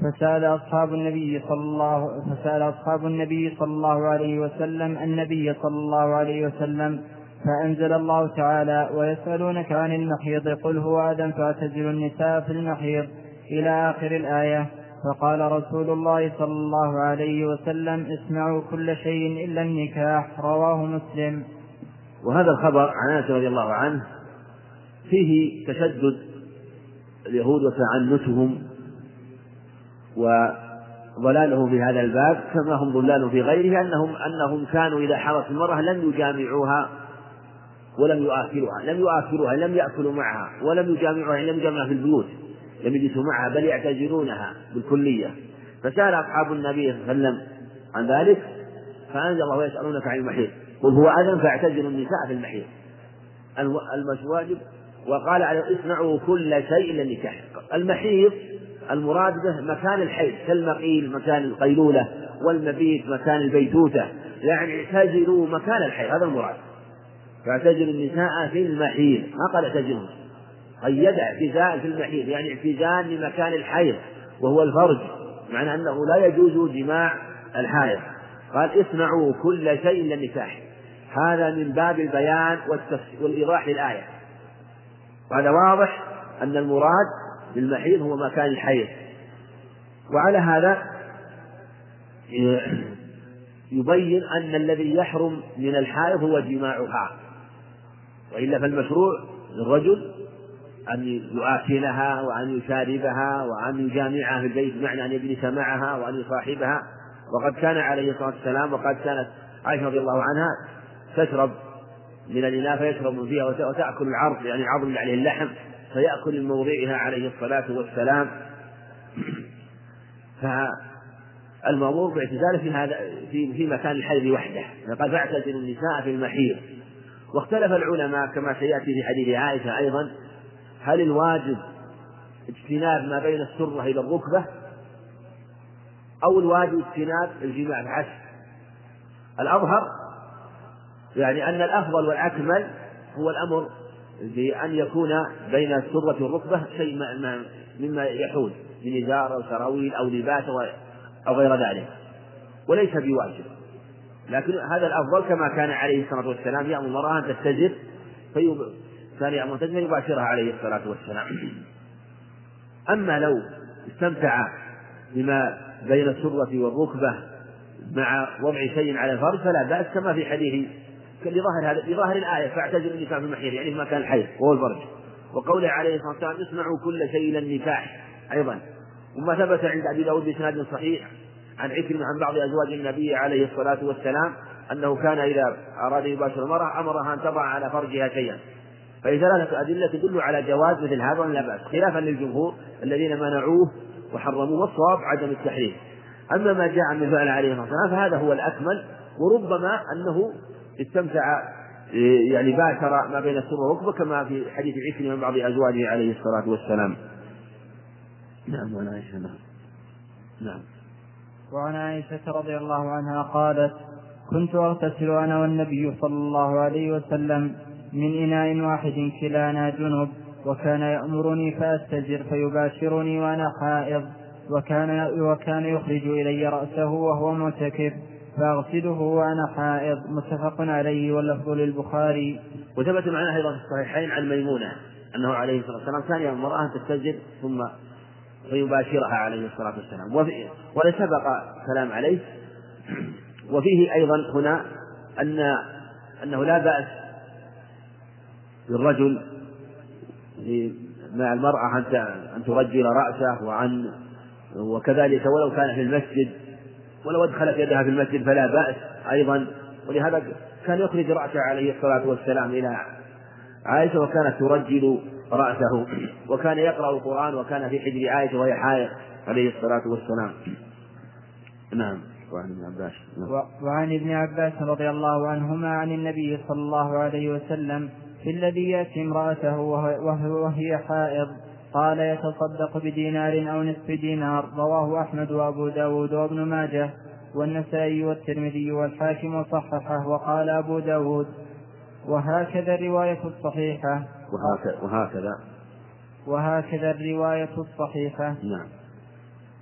Speaker 2: فسأل أصحاب النبي صلى الله فسأل أصحاب النبي صلى الله عليه وسلم النبي صلى الله عليه وسلم فأنزل الله تعالى ويسألونك عن المحيض قل هو أذى فاعتزلوا النساء في المحيض. إلى آخر الآية. فقال رسول الله صلى الله عليه وسلم اسمعوا كل شيء إلا النكاح. رواه مسلم.
Speaker 1: وهذا الخبر عن أنس رضي الله عنه فيه تشدد اليهود وتعنتهم وضلالهم في هذا الباب كما هم ضلال في غيره انهم أنهم كانوا إذا حضرت المرأة لم يجامعوها ولم يؤكلوها لم يؤكلوها لم يأكلوا معها ولم يجامعوها لم يجامعوها في البيوت. لم يجلسوا معها بل يعتذرونها بالكلية. فسأل أصحاب النبي صلى الله عليه وسلم عن ذلك فأنزل الله يسألونك عن المحيط. قل هو أذن فاعتزلوا النساء في المحيط. المواجب وقال عليه اصنعوا كل شيء إلا النكاح المحيط المراد به مكان الحيض كالمقيل مكان القيلولة والمبيت مكان البيتوتة. يعني اعتزلوا مكان الحيض هذا المراد. فاعتزلوا النساء في المحيض ما قال اعتزلوا قيد اعتزال في المحيض يعني اعتزال لمكان الحيض وهو الفرج معنى أنه لا يجوز جماع الحائض. قال اصنعوا كل شيء إلا النكاح هذا من باب البيان والإيضاح للآية. وهذا واضح أن المراد بالمحيض هو مكان الحيض. وعلى هذا يبين أن الذي يحرم من الحائض هو جماعها وإلا فالمشروع للرجل أن يؤكلها وأن يشاربها وأن يجامعها في البيت بمعنى أن يجلس معها وأن يصاحبها. وقد كان عليه الصلاة والسلام وقد كانت عائشة رضي الله عنها تشرب من الإناء فيشرب فيها وتأكل العرض يعني عظم اللي عليه اللحم فيأكل من موضعها عليه الصلاة والسلام. فالموضوع باعتزاله في هذا في في مكان الحيض وحده. قد فاعتزلوا النساء في المحيض. واختلف العلماء كما سيأتي في حديث عائشة أيضا هل الواجب اجتناب ما بين السرة إلى الركبة؟ أو الواجب اجتناب الجماع العكس الأظهر يعني أن الأفضل والأكمل هو الأمر بأن يكون بين السرة والركبة شيء مما يحول من إزار أو سراويل أو لباس أو غير ذلك. وليس بواجب. لكن هذا الأفضل كما كان عليه الصلاة والسلام يأمر المرأة أن تتجر كان يأمر تجر يباشرها عليه الصلاة والسلام. أما لو استمتع بما بين السرة والركبة مع وضع شيء على الفرج فلا بأس كما في حديث لظاهر هذا لظاهر الآية فاعتزلوا النساء في المحيط يعني في مكان الحيض وهو الفرج. وقوله عليه الصلاة والسلام اصنعوا كل شيء إلى النكاح أيضا. وما ثبت عند أبي داود بإسناد صحيح عن عكرمة عن بعض أزواج النبي عليه الصلاة والسلام أنه كان إذا أراد يباشر المرأة أمرها أن تضع على فرجها شيئا. ثلاثة أدلة تدل على جواز مثل هذا ولا بأس خلافا للجمهور الذين منعوه وحرموه والصواب عدم التحريم. أما ما جاء من فعل عليه الصلاة والسلام فهذا هو الأكمل وربما أنه استمتع يعني باشر ما بين السر والركبة كما في حديث عكرمة من بعض أزواجه عليه الصلاة والسلام. نعم وعن عائشة نعم. نعم.
Speaker 2: وعن عائشة رضي الله عنها قالت كنت أغتسل أنا والنبي صلى الله عليه وسلم من إناء واحد كلانا جنب وكان يأمرني فأستجر فيباشرني وأنا حائض وكان وكان يخرج إلي رأسه وهو معتكف فأغسله وأنا حائض. متفق عليه واللفظ للبخاري.
Speaker 1: وثبت معنا أيضا في الصحيحين عن ميمونة أنه عليه الصلاة والسلام كان يأمر أن تستجر ثم فيباشرها عليه الصلاة والسلام. ولا سبق كلام عليه. وفيه أيضا هنا أن أنه لا بأس للرجل مع المرأة أن ترجل رأسه وعن وكذلك ولو كان في المسجد ولو أدخلت يدها في المسجد فلا بأس أيضا. ولهذا كان يخرج رأسه عليه الصلاة والسلام إلى عائشة وكانت ترجل رأسه وكان يقرأ القرآن وكان في حجر عائشة وهي حائض عليه الصلاة والسلام. نعم. وعن ابن عباس. نعم.
Speaker 2: وعن ابن عباس رضي الله عنهما عن النبي صلى الله عليه وسلم في الذي يأتي امرأته وهي حائض قال يتصدق بدينار أو نصف دينار رواه أحمد وأبو داود وابن ماجه والنسائي والترمذي والحاكم وصححه وقال أبو داود وهكذا الرواية الصحيحة.
Speaker 1: وهكذا وهكذا.
Speaker 2: وهكذا الرواية الصحيحة.
Speaker 1: نعم.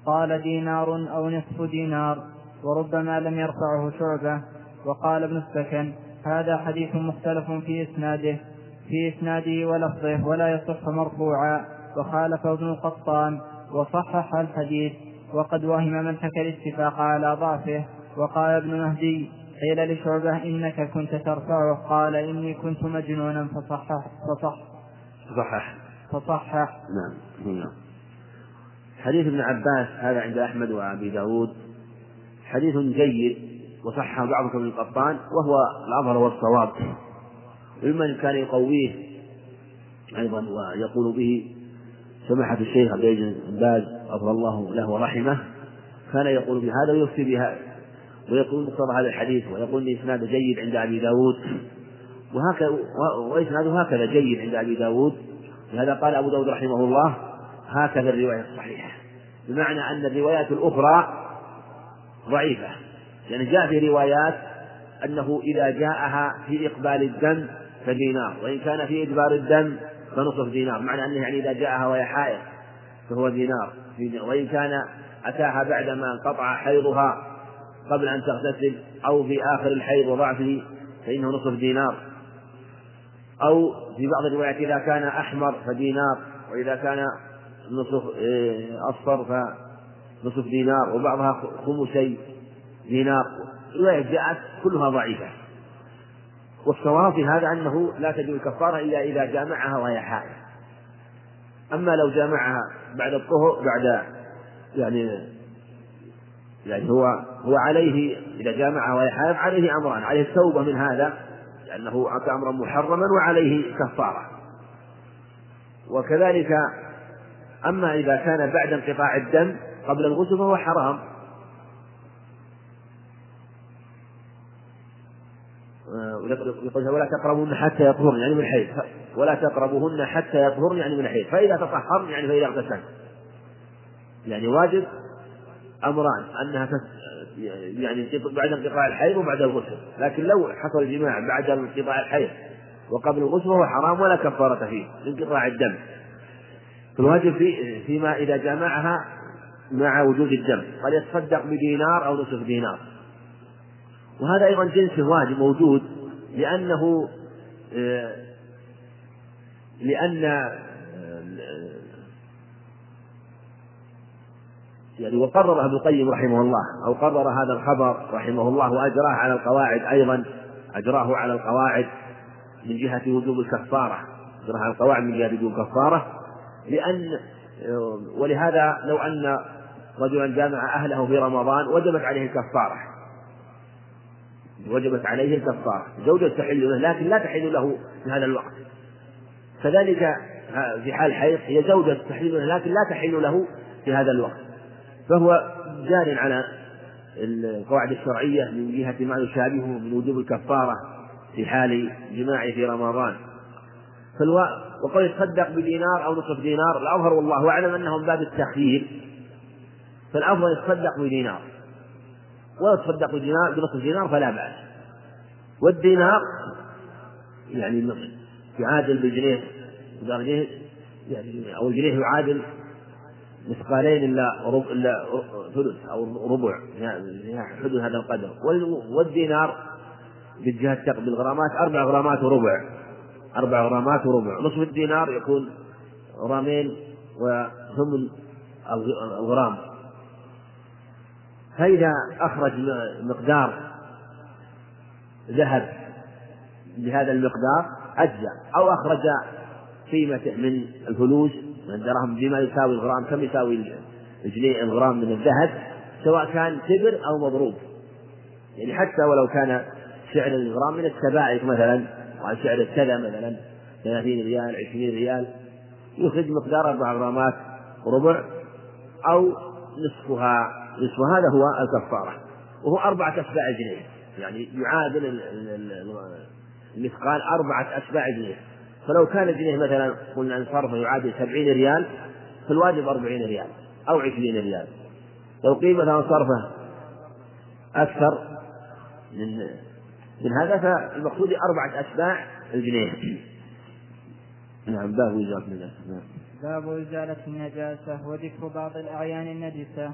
Speaker 2: قال دينار أو نصف دينار وربما لم يرفعه شعبة وقال ابن السكن هذا حديث مختلف في إسناده. في إسناده ولفظه ولا يصح مرفوعا وخالف ابن القطان وصحح الحديث وقد وهم من حكى الاتفاق على ضعفه. وقال ابن مهدي قيل لشعبة إنك كنت ترفعه. قال إني كنت مجنونا فصحح فصح
Speaker 1: صحح.
Speaker 2: فصحح.
Speaker 1: نعم نعم حديث ابن عباس هذا عند أحمد وأبي داود. حديث جيد وصحح بعض ابن القطان وهو الأظهر والصواب. وممن كان يقويه أيضا ويقول به سماحة الشيخ عبد العزيز بن باز غفر الله له ورحمه كان يقول بهذا ويفتي بهذا ويقول مقتضى هذا الحديث ويقول ان اسناده جيد عند أبي داود. وهكذا وإسناده هكذا جيد عند أبي داود. لهذا قال أبو داود رحمه الله هكذا الرواية الصحيحة. بمعنى أن الروايات الأخرى ضعيفة. يعني جاء في روايات أنه إذا جاءها في إقبال الدم فدينار. وإن كان في إدبار الدم فنصف دينار. معنى أنه يعني إذا جاءها وهي حائض فهو دينار. وإن كان أتاها بعدما انقطع حيضها قبل أن تغتسل أو في آخر الحيض وضعفه فإنه نصف دينار. أو في بعض الروايات إذا كان أحمر فدينار وإذا كان نصف إيه، أصفر فنصف دينار وبعضها خمسي دينار. رواية جاءت كلها ضعيفة. والصواب في هذا أنه لا تجوز الكفارة إلا إذا جامعها وهي حائض. أما لو جامعها بعد الطهر بعد يعني يعني هو هو عليه إذا جامعها وهي حائض عليه أمران عليه التوبة من هذا لأنه أتى أمرا محرما وعليه كفارة. وكذلك أما إذا كان بعد انقطاع الدم قبل الغسل فهو حرام. يقول ولا تقربوهن حتى يطهرن يعني من الحيض ولا تقربوهن حتى يطهرن يعني من الحيض فإذا تطهرن يعني فإذا اغتسلن. يعني واجب أمران أنها يعني بعد انقطاع الحيض وبعد الغسل. لكن لو حصل الجماع بعد انقطاع الحيض وقبل الغسل فهو حرام ولا كفارة فيه لانقطاع الدم. فالواجب في فيما إذا جامعها مع وجود الدم. قد يتصدق بدينار أو نصف دينار. وهذا أيضا جنس واجب موجود لأنه آه، لأن آه، يعني وقرر ابن القيم رحمه الله أو قرر هذا الخبر رحمه الله وأجراه على القواعد أيضا أجراه على القواعد من جهة وجوب الكفارة على القواعد من جهة بدون كفارة لأن ولهذا لو أن رجلا جامع أهله في رمضان وجبت عليه الكفارة. وجبت عليه الكفارة. زوجة تحل له لكن لا تحل له في هذا الوقت. كذلك في حال حيض هي زوجة تحل له لكن لا تحل له في هذا الوقت. فهو جار على القواعد الشرعية من جهة ما يشابهه من وجوب الكفارة في حال جماعة في رمضان. فالو... وقد يتصدق بدينار أو نصف دينار. الأظهر والله أعلم أنه من باب التخيير. فالأفضل يتصدق بدينار. ولا يتصدق بدينار بنصف دينار فلا بأس. والدينار يعني يعادل بالجنيه جنيه يعني أو الجنيه يعادل مثقالين إلا ربع إلا ثلث أو ربع يعني حدود هذا القدر. والدينار بالجهة بالغرامات أربع غرامات وربع. أربع غرامات وربع. نصف الدينار يكون غرامين وثمن الغرام. فإذا أخرج مقدار ذهب بهذا المقدار أجزى أو أخرج قيمته من الفلوس من الدراهم بما يساوي الغرام كم يساوي الجنيه الغرام من الذهب سواء كان تبر أو مضروب. يعني حتى ولو كان سعر الغرام من السبائك مثلا وسعر كذا مثلا 30 ريال 20 ريال يخرج مقدار أربع غرامات ربع أو نصفها نصف هذا هو الكفارة وهو أربعة أتباع جنيه. يعني يعادل المثقال أربعة أتباع جنيه. فلو كان الجنيه مثلا قلنا أن صرفه يعادل سبعين ريال فالواجب أربعين ريال أو عشرين ريال. لو قيل مثلا صرفه أكثر من من هذا فالمقصود أربعة أتباع الجنيه. نعم باب إزالة النجاسة نعم.
Speaker 2: باب إزالة النجاسة وذكر بعض الأعيان النجسة.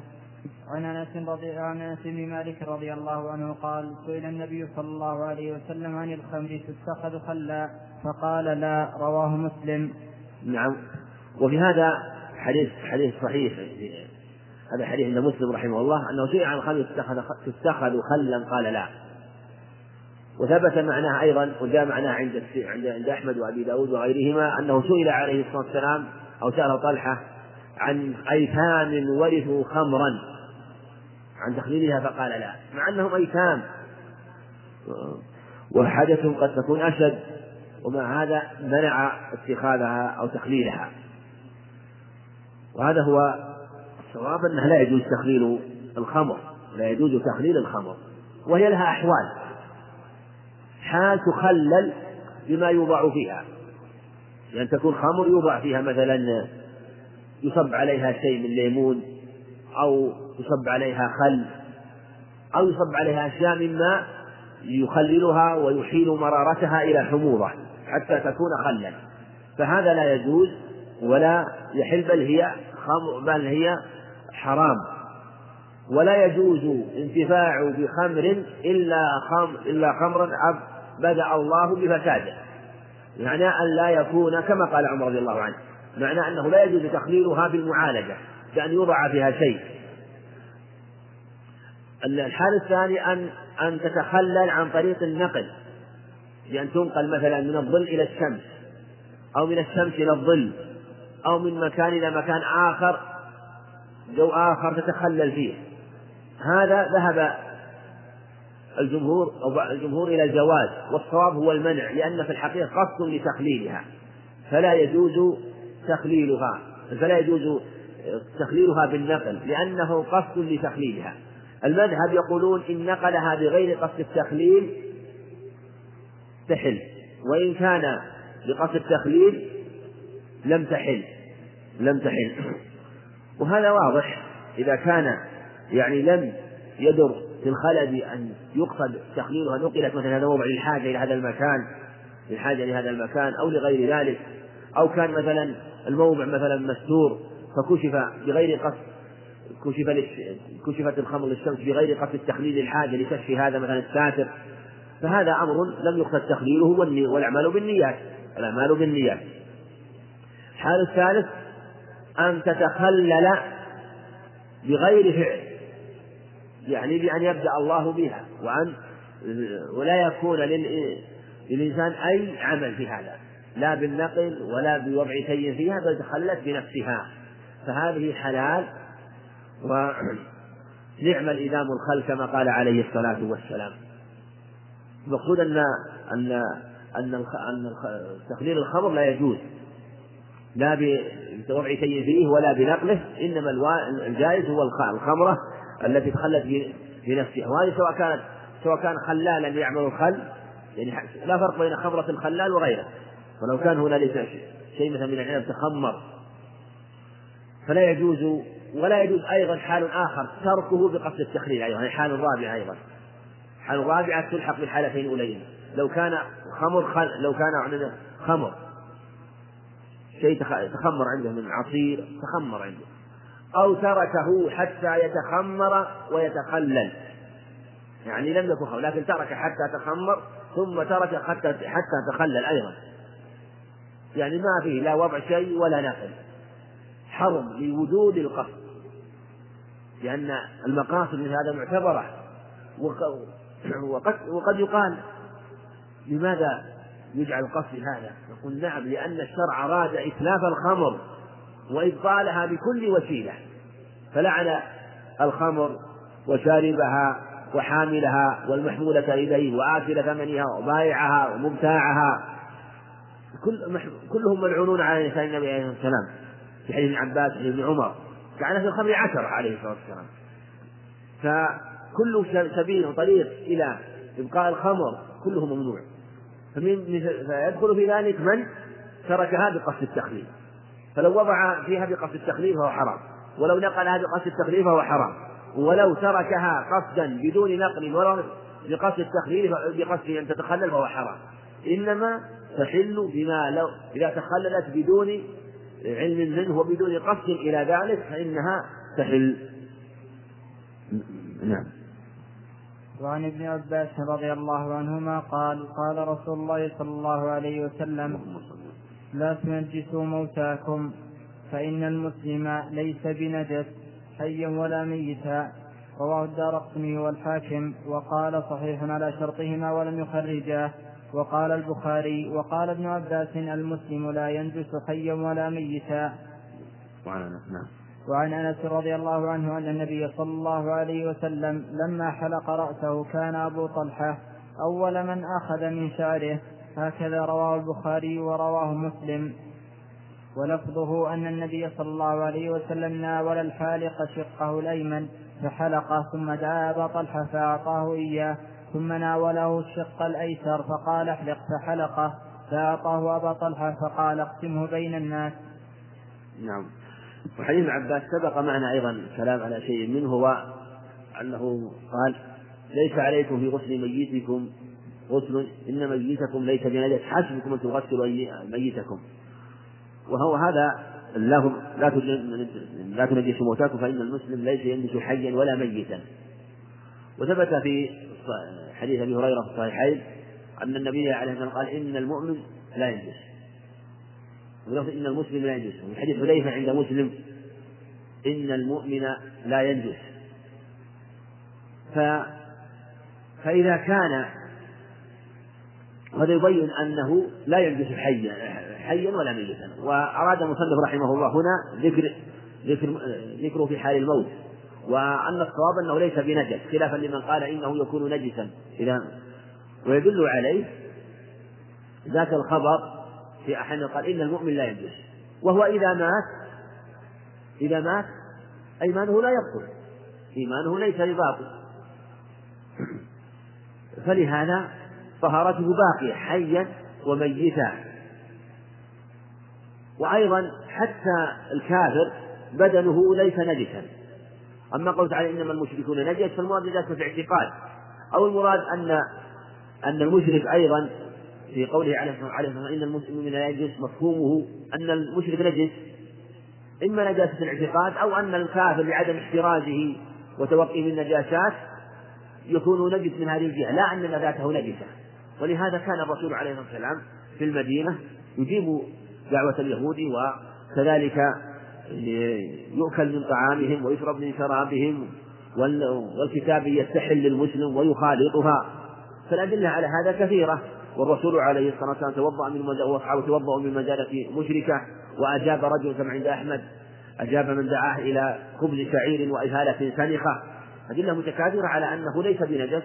Speaker 2: عن أنس رضي عن أنس بن مالك رضي الله عنه قال سئل النبي صلى الله عليه وسلم عن الخمر تتخذ خلا؟ فقال لا رواه مسلم.
Speaker 1: نعم. وفي هذا حديث حديث صحيح. هذا حديث عند مسلم رحمه الله أنه سئل عن الخمر تتخذ تتخذ خلا قال لا. وثبت معناه أيضا وجاء معناه عند عند أحمد وأبي داود وغيرهما أنه سئل عليه الصلاة والسلام أو سأل طلحة عن أيتام ورثوا خمرا. عن تخليلها فقال لا مع أنهم أيتام. وحاجتهم قد تكون أشد ومع هذا منع اتخاذها أو تخليلها. وهذا هو الصواب أنه لا يجوز تخليل الخمر لا يجوز تخليل الخمر. وهي لها أحوال. حال تخلل بما يوضع فيها. لأن يعني تكون خمر يوضع فيها مثلا يصب عليها شيء من ليمون أو يصب عليها خل أو يصب عليها أشياء مما يخللها ويحيل مرارتها إلى حموضة حتى تكون خلا. فهذا لا يجوز ولا يحل بل هي خمر بل هي حرام. ولا يجوز انتفاع بخمر إلا خمر إلا خمرا بدأ الله بفساده. معنى أن لا يكون كما قال عمر رضي الله عنه معنى أنه لا يجوز تخليلها بالمعالجة بأن يوضع فيها شيء. الحال الثاني أن أن تتخلل عن طريق النقل بأن تنقل مثلا من الظل إلى الشمس أو من الشمس إلى الظل أو من مكان إلى مكان آخر جو آخر تتخلل فيه. هذا ذهب الجمهور أو الجمهور إلى الجواز والصواب هو المنع لأن في الحقيقة قصد لتخليلها. فلا يجوز تخليلها فلا يجوز تخليلها بالنقل لأنه قصد لتخليلها. المذهب يقولون إن نقلها بغير قصد التخليل تحل وإن كان بقصد التخليل لم تحل لم تحل. وهذا واضح إذا كان يعني لم يدر في الخلل بأن يقصد تخليلها نقلت مثلا هذا موضع للحاجة إلى هذا المكان للحاجة لهذا المكان أو لغير ذلك. أو كان مثلا الموضع مثلا مستور فكشف بغير قصد كشف كشفت الخمر للشمس بغير قصد التخليل الحاجة لكشف هذا مثلا الساتر. فهذا أمر لم يقصد تخليله والأعمال بالنيات الأعمال بالنيات. الحال الثالث أن تتخلل بغير فعل. يعني بأن يبدأ الله بها وأن ولا يكون للإنسان أي عمل في هذا لا بالنقل ولا بوضع شيء فيها بل تخلت بنفسها. فهذه حلال ونعم الإدام الخل كما قال عليه الصلاة والسلام. المقصود أن أن أن أن تخليل الخمر لا يجوز. لا بوضع شيء فيه ولا بنقله إنما الجائز هو الخمرة التي تخلت بنفسها. وهذه سواء كانت سواء كان خلالا يعمل الخل يعني لا فرق بين خمرة الخلال وغيره ولو كان هنالك شيء مثلا من العنب تخمر. فلا يجوز ولا يجوز أيضا حال آخر تركه بقصد التخليل أيضا يعني حال رابعة أيضا. حال رابعة تلحق بالحالتين الأولين لو كان خمر خل لو كان عندنا خمر. شيء تخمر عنده من عصير تخمر عنده. أو تركه حتى يتخمر ويتخلل. يعني لم يكن خمر لكن ترك حتى تخمر ثم ترك حتى حتى تخلل أيضا. يعني ما فيه لا وضع شيء ولا نقل. حرم لوجود القصد. لأن المقاصد من هذا معتبرة. وقد وقد يقال لماذا يجعل القصد هذا؟ نقول نعم لأن الشرع أراد إتلاف الخمر. وإبطالها بكل وسيلة. فلعن الخمر وشاربها وحاملها والمحمولة إليه وآكل ثمنها وبائعها ومبتاعها. كل كلهم ملعونون على لسان النبي عليه الصلاة والسلام في حديث ابن عباس وحديث ابن عمر. في الخمر عشرة عليه الصلاة والسلام. فكل سبيل وطريق إلى إبقاء الخمر كله ممنوع. فمن فيدخل في ذلك من تركها بقصد التخليل فلو وضع فيها بقصد التخليل فهو حرام. ولو نقلها بقصد التخليل فهو حرام. ولو تركها قصدا بدون نقل ولا بقصد التخليل بقصد أن تتخلل فهو حرام. إنما تحل بما لو إذا تخللت بدون علم منه وبدون قصد إلى ذلك فإنها تحل. نعم.
Speaker 2: وعن ابن عباس رضي الله عنهما قال قال رسول الله صلى الله عليه وسلم لا تنجسوا موتاكم فإن المسلم ليس بنجس حيا ولا ميتا. رواه الدار قطني والحاكم وقال صحيح على شرطهما ولم يخرجاه. وقال البخاري وقال ابن عباس المسلم لا ينجس حيا ولا ميتا.
Speaker 1: وعن أنس نعم.
Speaker 2: وعن أنس رضي الله عنه أن النبي صلى الله عليه وسلم لما حلق رأسه كان أبو طلحة أول من آخذ من شعره. هكذا رواه البخاري ورواه مسلم. ولفظه أن النبي صلى الله عليه وسلم ناول الحالق شقه الأيمن فحلقه ثم دعا أبا طلحة فأعطاه إياه ثم ناوله الشق الأيسر فقال احلق فحلقه فأعطاه أبا طلحة فقال اقسمه بين الناس.
Speaker 1: نعم. وحديث عباس سبق معنا أيضا كلام على شيء منه هو أنه قال ليس عليكم في غسل ميتكم غسل إن ميتكم ليس بنجس حسبكم أن تغسلوا ميتكم. وهو هذا لهم لا لا تنجسوا موتاكم فإن المسلم ليس ينجس حيا ولا ميتا. وثبت في حديث أبي هريرة في الصحيحين أن النبي عليه الصلاة والسلام قال إن المؤمن لا ينجس. ولفظ إن المسلم لا ينجس. وفي حديث حذيفة عند مسلم إن المؤمن لا ينجس. ف فإذا كان هذا يبين أنه لا ينجس حيا حيا ولا ميتا. وأراد المصنف رحمه الله هنا ذكر ذكر ذكره في حال الموت. وأن الصواب أنه ليس بنجس خلافا لمن قال إنه يكون نجسا. إذا ويدل عليه ذاك الخبر في أحد قال إن المؤمن لا ينجس. وهو إذا مات إذا مات أيمانه لا يبطل. إيمانه ليس بباطل. فلهذا طهارته باقية حيا وميتا وأيضا حتى الكافر بدنه ليس نجسا. أما قول تعالى إنما المشركون نجس فالمراد نجاسة في اعتقاد. أو المراد أن أن المشرك أيضا في قوله عليه الصلاة والسلام إن المسلم لا ينجس مفهومه أن المشرك نجس. إما نجاسة الاعتقاد أو أن الكافر بعدم احترازه وتوقيه النجاسات يكون نجس من هذه الجهة لا أن ذاته نجسة. ولهذا كان الرسول عليه الصلاة والسلام في المدينة يجيب دعوة اليهود وكذلك يؤكل من طعامهم ويشرب من شرابهم والكتاب يستحل للمسلم ويخالطها. فالأدلة على هذا كثيرة. والرسول عليه الصلاة والسلام توضأ من وأصحابه توضأوا من مجالة مشركة وأجاب رجل كما عند أحمد أجاب من دعاه إلى خبز شعير وإهالة سنخة. أدلة متكاثرة على أنه ليس بنجس.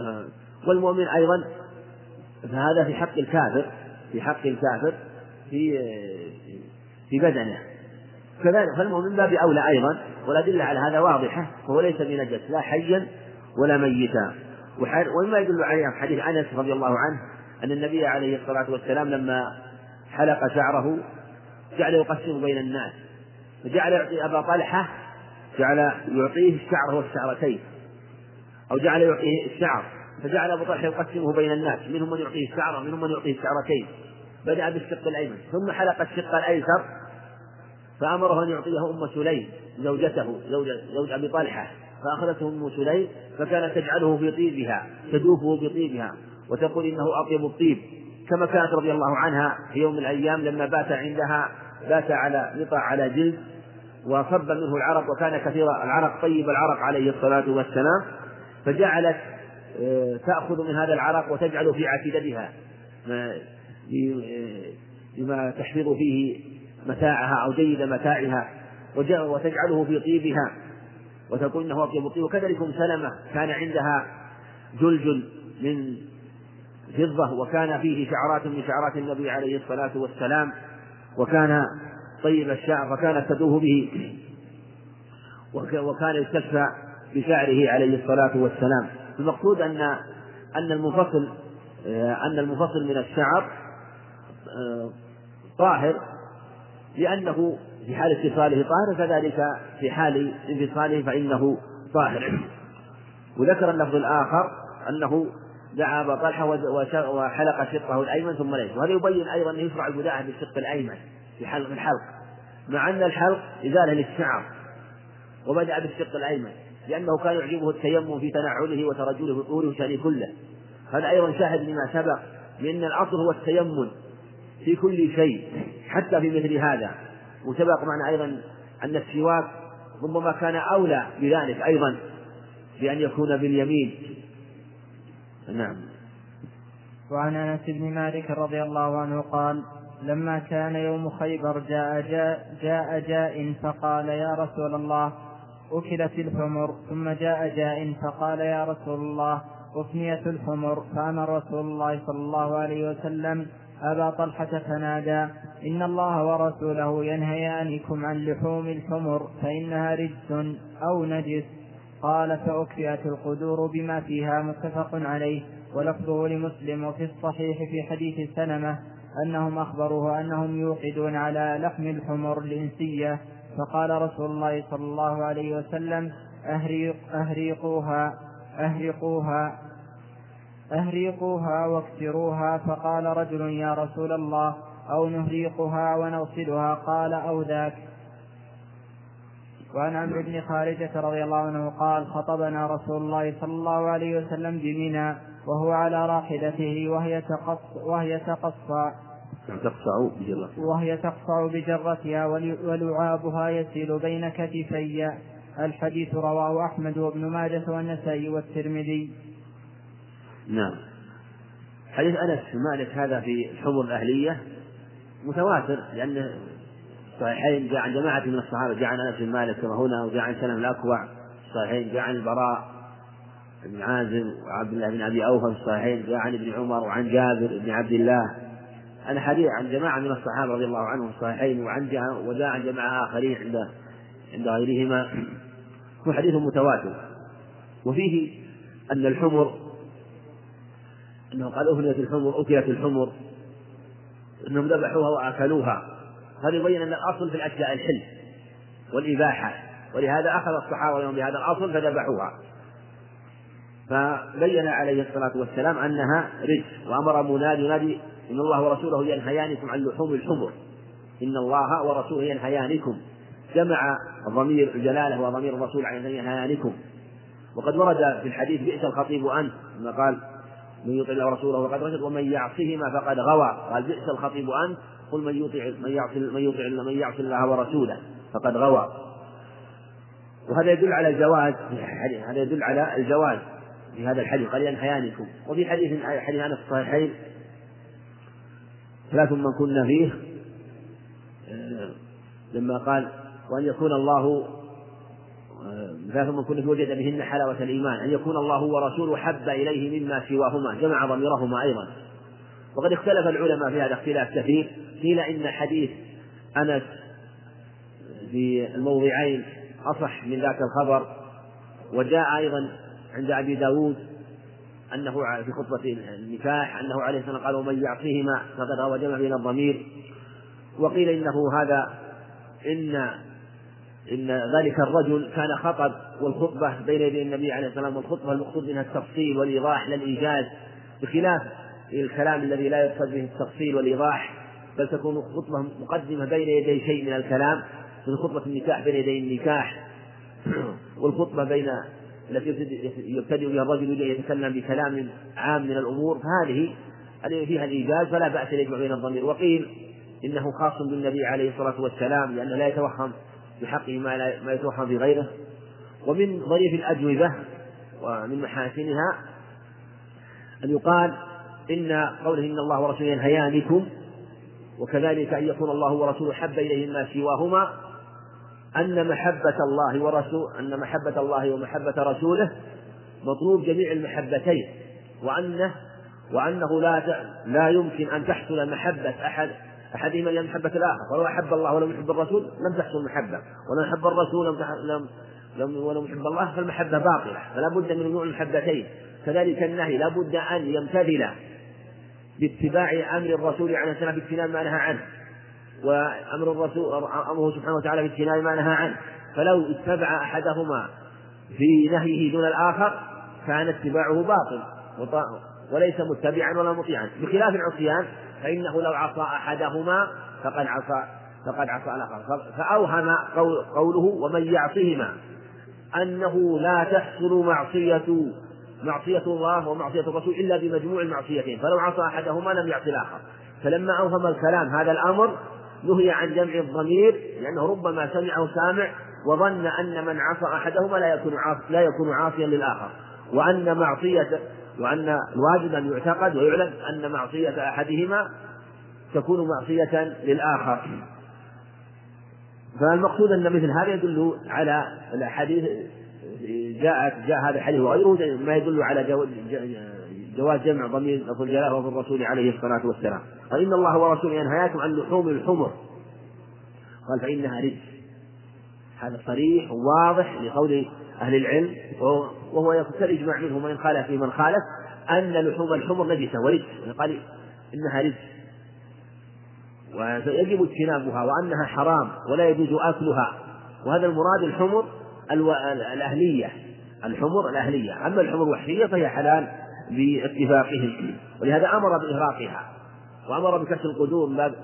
Speaker 1: آه، والمؤمن أيضا فهذا في حق الكافر في حق الكافر في في بدنه. كذلك فالمؤمن من باب أولى أيضا والأدلة على هذا واضحة فهو ليس بنجس لا حيا ولا ميتا. ومما يدل عليه حديث أنس رضي الله عنه أن النبي عليه الصلاة والسلام لما حلق شعره جعل يقسم بين الناس. فجعل يعطي أبا طلحة جعل يعطيه الشعر والشعرتين. أو جعل يعطيه الشعر. فجعل أبو طلحة يقسمه بين الناس منهم من يعطيه الشعر ومنهم من يعطيه الشعرتين بدأ بالشق الأيمن ثم حلق الشق الأيسر فأمره أن يعطيه أم سليم زوجته زوجة زوج أبي طلحة. فأخذته أم سليم فكانت تجعله في طيبها تدوفه بطيبها وتقول إنه أطيب الطيب. كما كانت رضي الله عنها في يوم من الأيام لما بات عندها بات على نطع على جلد وصب منه العرق وكان كثير العرق طيب العرق عليه الصلاة والسلام. فجعلت تأخذ من هذا العرق وتجعله في عتيدتها بما تحفظ فيه متاعها أو جيد متاعها وتجعله في طيبها. وتقول إنه أطيب الطيب. وكذلك أم سلمة كان عندها جلجل من فضة وكان فيه شعرات من شعرات النبي عليه الصلاة والسلام وكان طيب الشعر فكانت تدوه به. وكان يستشفى بشعره عليه الصلاة والسلام. المقصود أن أن المنفصل أن المنفصل من الشعر طاهر لأنه في حال اتصاله طاهر كذلك في حال انفصاله فإنه طاهر. وذكر اللفظ الآخر أنه دعا أبا طلحة وحلق شقه الأيمن ثم ليس. وهذا يبين أيضا أنه يشرع البداءة بالشق الأيمن في حلق الحلق. مع أن الحلق إزالة للشعر وبدأ بالشق الأيمن. لأنه كان يعجبه التيمم في تنعله وترجله وطوله وشأنه كله. هذا أيضا شاهد لما سبق لأن الأصل هو التيمم في كل شيء حتى في مثل هذا. وسبق معنا أيضا أن السواك ربما كان أولى بذلك أيضا بأن يكون باليمين. نعم.
Speaker 2: وعن أنس بن مالك رضي الله عنه قال لما كان يوم خيبر جاء جاء, جاء جاء فقال يا رسول الله أكلت الحمر ثم جاء جاء فقال يا رسول الله أفنيت الحمر. فأمر رسول الله صلى الله عليه وسلم أبا طلحة فنادى إن الله ورسوله ينهيانكم عن لحوم الحمر فإنها رجس أو نجس. قال فأكفئت القدور بما فيها متفق عليه. ولفظه لمسلم وفي الصحيح في حديث سلمة أنهم أخبروه أنهم يوقدون على لحم الحمر الإنسية. فقال رسول الله صلى الله عليه وسلم أهريق أهريقوها أهرقوها أهريقوها واكسروها. فقال رجل يا رسول الله أو نهريقها ونغسلها؟ قال أو ذاك. وعن عمرو بن خارجة رضي الله عنه قال خطبنا رسول الله صلى الله عليه وسلم بمنى وهو على راحلته وهي تقص وهي تقصى.
Speaker 1: تقصع بجرتها.
Speaker 2: وهي تقصع بجرتها ولعابها يسيل بين كتفي. الحديث رواه أحمد وابن ماجه والنسائي والترمذي.
Speaker 1: نعم. حديث أنس بن مالك هذا في الحمر الأهلية متواتر لأن صحيحين جاء عن جماعة من الصحابة جاء عن أنس بن مالك كما هنا وجاء عن سلم الأكوع صحيحين جاء عن البراء بن عازم وعبد الله بن أبي أوفى في الصحيحين جاء عن ابن عمر وعن جابر بن عبد الله. عن حديث عن جماعة من الصحابة رضي الله عنهم الصحيحين وعن وجاء عن جماعة آخرين عند عند غيرهما. هو حديث متواتر. وفيه أن الحمر أنه قال أهلت الحمر أكلت الحمر. أنهم ذبحوها وأكلوها. هذا يبين أن الأصل في الأشياء الحل والإباحة. ولهذا أخذ الصحابة يوم بهذا الأصل فذبحوها. فبين عليه الصلاة والسلام أنها رزق وأمر منادي ينادي إن الله ورسوله ينهيانكم عن لحوم الحمر. إن الله ورسوله ينهيانكم. جمع ضمير الجلالة وضمير الرسول عليه ينهيانكم. وقد ورد في الحديث بئس الخطيب أنت كما قال من يطع الله ورسوله فقد رشد ومن يعصهما فقد غوى. قال بئس الخطيب أنت قل من يطع من يعصي من يطع من يعصي الله ورسوله فقد غوى. وهذا يدل على الجواز هذا يدل على الجواز في هذا الحديث قال ينهيانكم. وفي حديث حديث أنس الصحيحين ثلاث من كنا فيه آه، لما قال وأن يكون الله آه، ثلاث من كنا فيه وجد بهن حلاوة الإيمان أن يكون الله ورسوله حب إليه مما سواهما جمع ضميرهما أيضا. وقد اختلف العلماء في هذا اختلاف كثير. قيل إن حديث أنس في الموضعين أصح من ذاك الخبر وجاء أيضا عند أبي داود أنه في خطبة النكاح أنه عليه والسلام قال ومن يعصيهما فقد روى جمع بين الضمير. وقيل إنه هذا إن إن ذلك الرجل كان خطب والخطبة بين يدي النبي عليه والسلام والخطبة المقصود منها التفصيل والإيضاح لا الإيجاز بخلاف الكلام الذي لا يقصد به التفصيل والإيضاح بل تكون خطبة مقدمة بين يدي شيء من الكلام مثل خطبة النكاح بين يدي النكاح والخطبة بين التي يبتدئ بها الرجل يتكلم بكلام عام من الأمور فهذه فيها الإيجاز فلا بأس أن يجمع بين الضمير. وقيل إنه خاص بالنبي عليه الصلاة والسلام لأنه لا يتوهم بحقه ما, لا ما يتوهم في غيره ومن ظريف الأجوبة ومن محاسنها أن يقال إن قوله إن الله ورسوله ينهيانكم وكذلك أن يكون الله ورسوله حب إليه ما سواهما أن محبة الله ورسول أن محبة الله ومحبة رسوله مطلوب جميع المحبتين وأنه وأنه لا لا يمكن أن تحصل محبة أحد أحدهما إلى محبة الآخر ولو أحب الله ولم يحب الرسول لم تحصل المحبة ولو أحب الرسول لم لم لم ولم يحب الله فالمحبة باطلة فلا بد من نوع المحبتين كذلك النهي لا بد أن يمتثل باتباع أمر الرسول عليه السلام باجتناب ما نهى عنه. وأمر الرسول أمره سبحانه وتعالى باجتناب ما نهى عنه. فلو اتبع أحدهما في نهيه دون الآخر كان اتباعه باطل. وليس متبعا ولا مطيعا. بخلاف العصيان فإنه لو عصى أحدهما فقد عصى فقد عصى الآخر. فأوهم قوله ومن يعصهما أنه لا تحصل معصية معصية الله ومعصية الرسول إلا بمجموع المعصيتين. فلو عصى أحدهما لم يعصي الآخر. فلما أوهم الكلام هذا الأمر نهي عن جمع الضمير لأنه ربما سمعه سامع وظن أن من عصى أحدهما لا يكون لا يكون عاصيا للآخر. وأن معصية وأن الواجب أن يعتقد ويعلم أن معصية أحدهما تكون معصية للآخر. فالمقصود أن مثل هذا يدل على الأحاديث جاءت جاء هذا الحديث وغيره ما يدل على جواز جمع ضمير لفظ الجلاله وفي الرسول عليه الصلاة والسلام. قال إن الله ورسوله ينهاكم عن لحوم الحمر. قال فإنها رجس. هذا صريح وواضح لقول أهل العلم وهو يقتل إجماع منهم وإن خالف من خالف أن لحوم الحمر نجسة ورجس. قال إنها رجس. ويجب اجتنابها وأنها حرام ولا يجوز أكلها. وهذا المراد الحمر الأهلية. الحمر الأهلية. أما الحمر الوحشية فهي حلال. باتفاقهم. ولهذا أمر بإغراقها وأمر بكسر القدور باب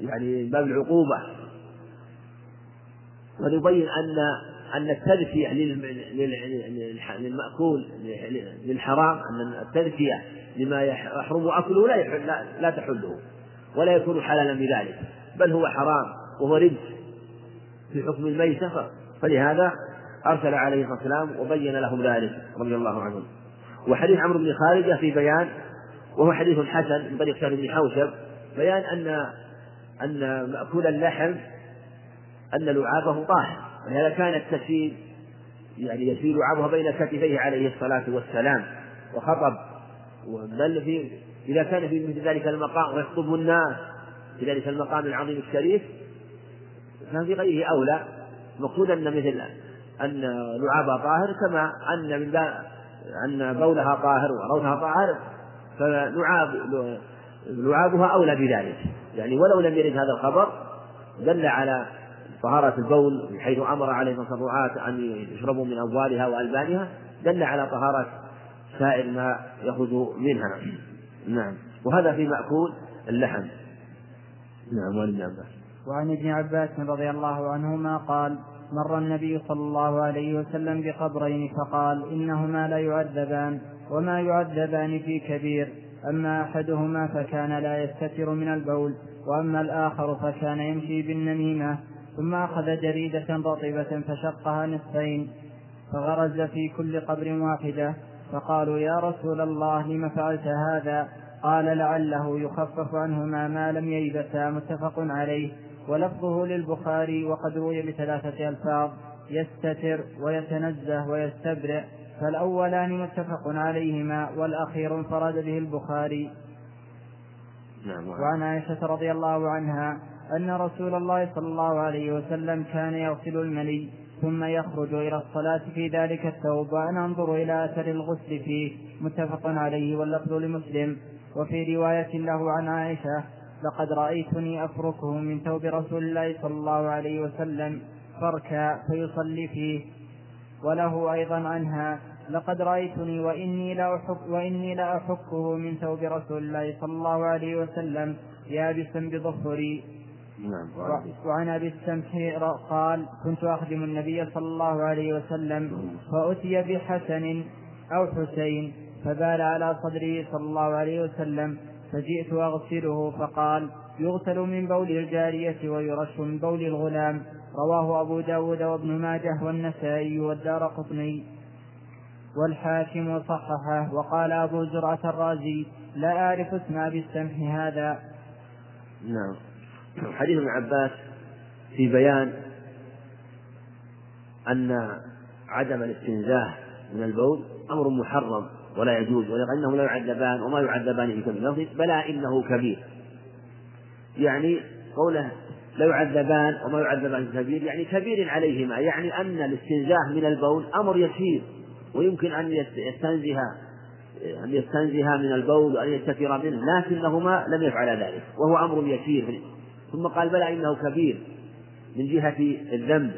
Speaker 1: يعني باب العقوبة. ونبين أن أن التذكية للمأكول للحرام أن التذكية لما يحرم أكله لا لا تحله ولا يكون حلالا بذلك بل هو حرام وهو رجس في حكم الميتة فلهذا أرسل عليه الصلاة والسلام وبين لهم ذلك رضي الله عنهم. وحديث عمرو بن خالدة في بيان وهو حديث حسن من طريق سهل بن حوشب بيان أن أن مأكول اللحم أن لعابه طاهر ولهذا كانت تسيل يعني يسيل لعابها بين كتفيه عليه الصلاة والسلام وخطب بل في إذا كان في مثل ذلك المقام ويخطب الناس في ذلك المقام العظيم الشريف ففي غيره أولى المقصود أن مثل أن لعابها طاهر كما أن من أن بولها طاهر وروثها طاهر فلعاب لعابها أولى بذلك. يعني ولو لم يرد هذا الخبر دل على طهارة البول حيث أمر عليه الصلاة والسلام أن يشربوا من أبوالها وألبانها دل على طهارة سائر ما يخرج منها. نعم. وهذا في مأكول اللحم. نعم وعن عباس
Speaker 2: وعن ابن عباس رضي الله عنهما قال مر النبي صلى الله عليه وسلم بقبرين فقال إنهما لا يعذبان وما يعذبان في كبير أما أحدهما فكان لا يستتر من البول وأما الآخر فكان يمشي بالنميمة ثم أخذ جريدة رطبة فشقها نصفين فغرز في كل قبر واحدة فقالوا يا رسول الله لم فعلت هذا؟ قال لعله يخفف عنهما ما لم ييبسا متفق عليه. ولفظه للبخاري وقد روي بثلاثة ألفاظ يستتر ويتنزه ويستبرئ فالأولان متفق عليهما والأخير انفرد به البخاري. نعم. وعن عائشة رضي الله عنها أن رسول الله صلى الله عليه وسلم كان يغسل المني ثم يخرج إلى الصلاة في ذلك الثوب وأنا أنظر إلى أثر الغسل فيه متفق عليه واللفظ لمسلم. وفي رواية له عن عائشة لقد رأيتني أفركه من ثوب رسول الله صلى الله عليه وسلم فركا فيصلي فيه وله أيضا عنها لقد رأيتني وإني لأحك وإني لأحكه من ثوب رسول الله صلى الله عليه وسلم يابسا بظفري. نعم. وعن أبي السمح قال كنت أخدم النبي صلى الله عليه وسلم فأتي بحسن أو حسين فبال على صدره صلى الله عليه وسلم فجئت اغسله فقال يغسل من بول الجارية ويرش من بول الغلام. رواه أبو داود وابن ماجه والنسائي والدار قطني. والحاكم وصححه وقال أبو زرعة الرازي لا أعرف اسم أبي السمح هذا.
Speaker 1: نعم. حديث ابن عباس في بيان أن عدم الاستنزاه من البول أمر محرم. ولا يجوز ولأنه لا يعذبان وما يعذبان في كبير بلى إنه كبير. يعني قوله لا يعذبان وما يعذبان في كبير يعني كبير عليهما يعني أن الاستنزاه من البول أمر يسير ويمكن أن يستنزه أن يستنزه من البول وأن يستتر منه لكنهما لم يفعلا ذلك وهو أمر يسير. ثم قال بلى إنه كبير من جهة الذنب.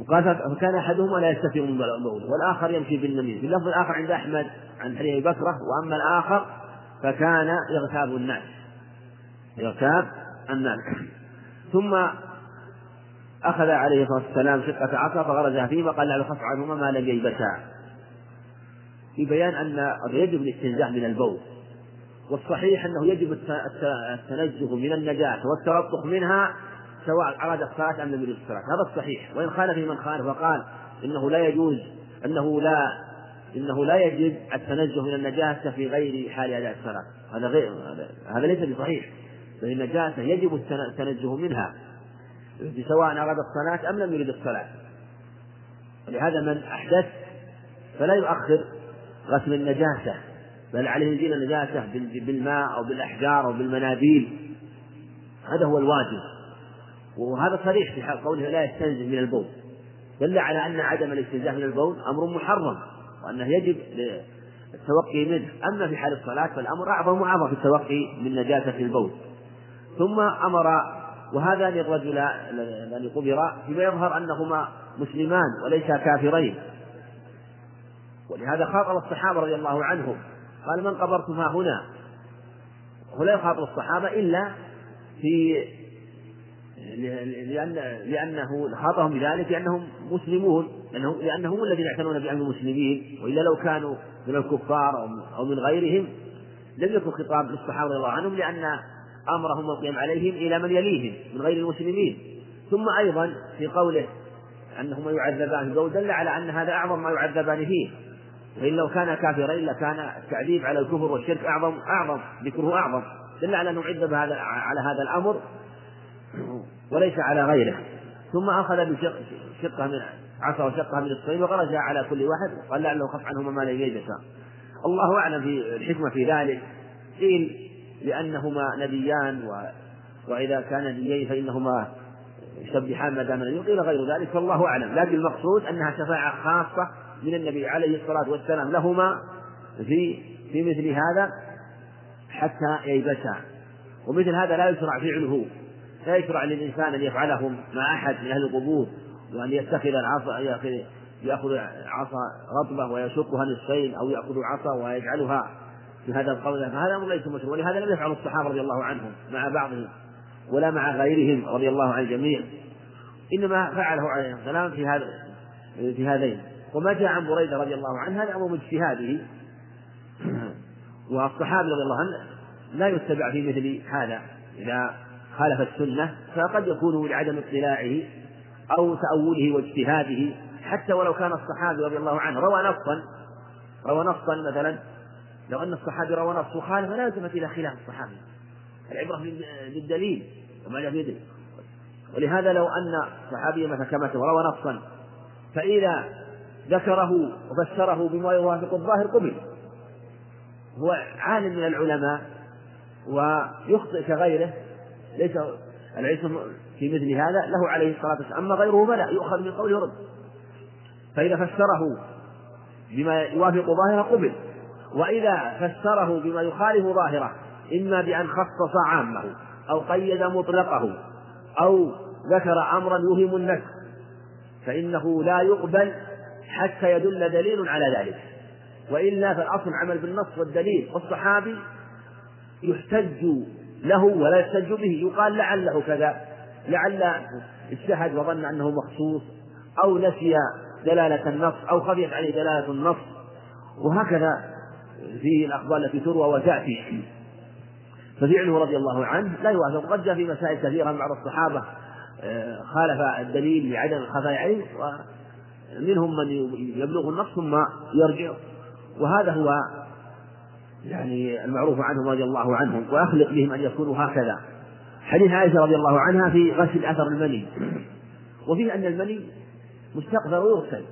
Speaker 1: وقال فكان أحدهما لا يستتر من البول والآخر يمشي بالنميم في اللفظ الآخر عند أحمد عن حديث بكرة وأما الآخر فكان يغتاب الناس. يغتاب الناس. ثم أخذ عليه الصلاة والسلام شقة عصا فغرزها فيه وقال له خف عنهما ما لم ييبسا في بيان أن يجب الاستنزاح من البول. والصحيح أنه يجب التنزه من النجاة والتلطخ منها سواء أراد الصلاة أم لم يريد الصلاة هذا الصحيح. وإن خالف من خالف وقال إنه لا يجوز أنه لا إنه لا يجب التنزه من النجاسة في غير حال أداء الصلاة. هذا غير هذا ليس بصحيح. بل النجاسة يجب التنزه منها سواء أراد الصلاة أم لم يرد الصلاة ولهذا من أحدث فلا يؤخر غسل النجاسة بل عليه يزيل النجاسة بالماء أو بالأحجار أو بالمناديل هذا هو الواجب. وهذا صريح في قوله لا يستنزه من البول. دل على أن عدم الاستنزاه من البول أمر محرم وأنه يجب التوقي منه. أما في حال الصلاة فالأمر أعظم وأعظم في التوقي من نجاسة البول. ثم أمر وهذان الرجلان الذي قبرا فيما يظهر أنهما مسلمان وليسا كافرين. ولهذا خاطب الصحابة رضي الله عنهم. قال من قبرتم ها هنا؟ ولا يخاطب الصحابة إلا في لأن لأنه خاطبهم بذلك لأنهم مسلمون لأنهم لأنهم الذين يعتنون بأمر المسلمين وإلا لو كانوا من الكفار أو من غيرهم لم يكن خطاب للصحابة رضي الله عنهم لأن أمرهم القيام عليهم إلى من يليهم من غير المسلمين. ثم أيضا في قوله أنهما يعذبان في دل على أن هذا أعظم ما يعذبان فيه. وإن لو كان كافرين لكان التعذيب على الكفر والشرك أعظم أعظم ذكره أعظم. دل على أنه عذب هذا على هذا الأمر. وليس على غيره. ثم أخذ بشقة من عصا وشقة من الصين وغرزها على كل واحد وقال لعله خف عنهما ما لم يجلسا الله أعلم في الحكمة في ذلك. قيل لأنهما نبيان و... وإذا كان نبيين فإنهما يسبحان ما دام قيل غير ذلك. فالله أعلم. لكن المقصود أنها شفاعة خاصة من النبي عليه الصلاة والسلام لهما في في مثل هذا حتى ييبسا. ومثل هذا لا يشرع فعله. لا يشرع للإنسان أن يفعله مع أحد من أهل القبور وأن يتخذ العصا يأخذ عصا رطبة ويشقها نصفين أو يأخذ عصا ويجعلها في هذا القول. فهذا أمر ليس مشروع ولهذا لم يفعل الصحابة رضي الله عنهم مع بعضهم ولا مع غيرهم رضي الله عن الجميع. إنما فعله عليه السلام في هذا في هذين. وما جاء عن بريدة رضي الله عنه هذا أمر اجتهاده. والصحابة رضي الله عنه لا يتبع في مثل هذا إذا خالف السنة فقد يكون لعدم اطلاعه أو تأوله واجتهاده. حتى ولو كان الصحابي رضي الله عنه روى نصا روى نصا مثلا لو أن الصحابي روى نص وخالف فلا يلتفت إلى خلاف الصحابي. العبرة بالدليل وما جاء في ولهذا لو أن صحابيا مثلا كما روى نصا فإذا ذكره وفسره بما يوافق الظاهر قبل. هو عالم من العلماء ويخطئ كغيره ليس العلم في مثل هذا له عليه الصلاة والسلام أما غيره فلا يؤخذ من قوله رد فإذا فسره بما يوافق ظاهره قبل وإذا فسره بما يخالف ظاهره إما بأن خصص عامه أو قيد مطلقه أو ذكر أمرا يوهم النفس فإنه لا يقبل حتى يدل دليل على ذلك. وإلا فالأصل عمل بالنص والدليل والصحابي يحتج له ولا يحتج به. يقال لعله كذا. لعل اجتهد وظن أنه مخصوص أو نسي دلالة النص أو خفيت عليه دلالة النص. وهكذا في الأخبار التي تروى وتأتي. ففعله رضي الله عنه لا يوافق. قد جاء في مسائل كثيرة بعض الصحابة. آه، خالف الدليل لعدم الخفاء عليه ومنهم من يبلغ النص ثم يرجع. وهذا هو يعني المعروف عنهم رضي الله عنهم وأخلق بهم أن يكونوا هكذا. حديث عائشة رضي الله عنها في غسل أثر المني. وفيه أن المني مستقذر ويغسل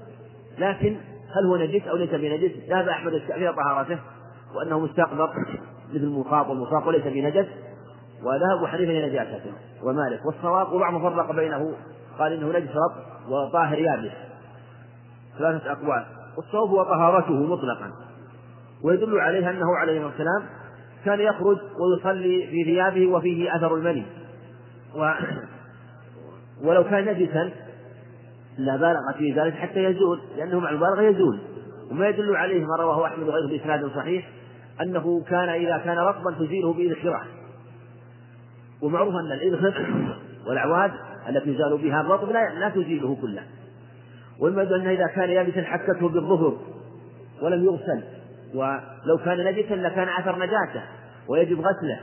Speaker 1: لكن هل هو نجس أو ليس بنجس؟ ذهب أحمد الشافعي طهارته وأنه مستقذر مثل المخاط والمخاط وليس بنجس. وذهب إلى نجاسته ومالك. والصواب وبعضهم فرق بينه قال إنه نجس رب وطاهر يابس. ثلاثة أقوال. والصواب هو طهارته مطلقا. ويدل عليه أنه عليه السلام كان يخرج ويصلي في ثيابه وفيه أثر المني. و ولو كان نجسا لا بالغ في ذلك حتى يزول لأنه مع المبالغة يزول. وما يدل عليه ما رواه أحمد وغيره بإسناد صحيح أنه كان إذا كان رطبا تزيله بإذخرة ومعروف أن الإذخر والأعواد التي يزال بها الرطب لا, لا تزيله كله. وإما أنه إذا كان يابسا حكته بالظهر ولم يغسل. ولو كان نجسا لكان أثر نجاسة ويجب غسله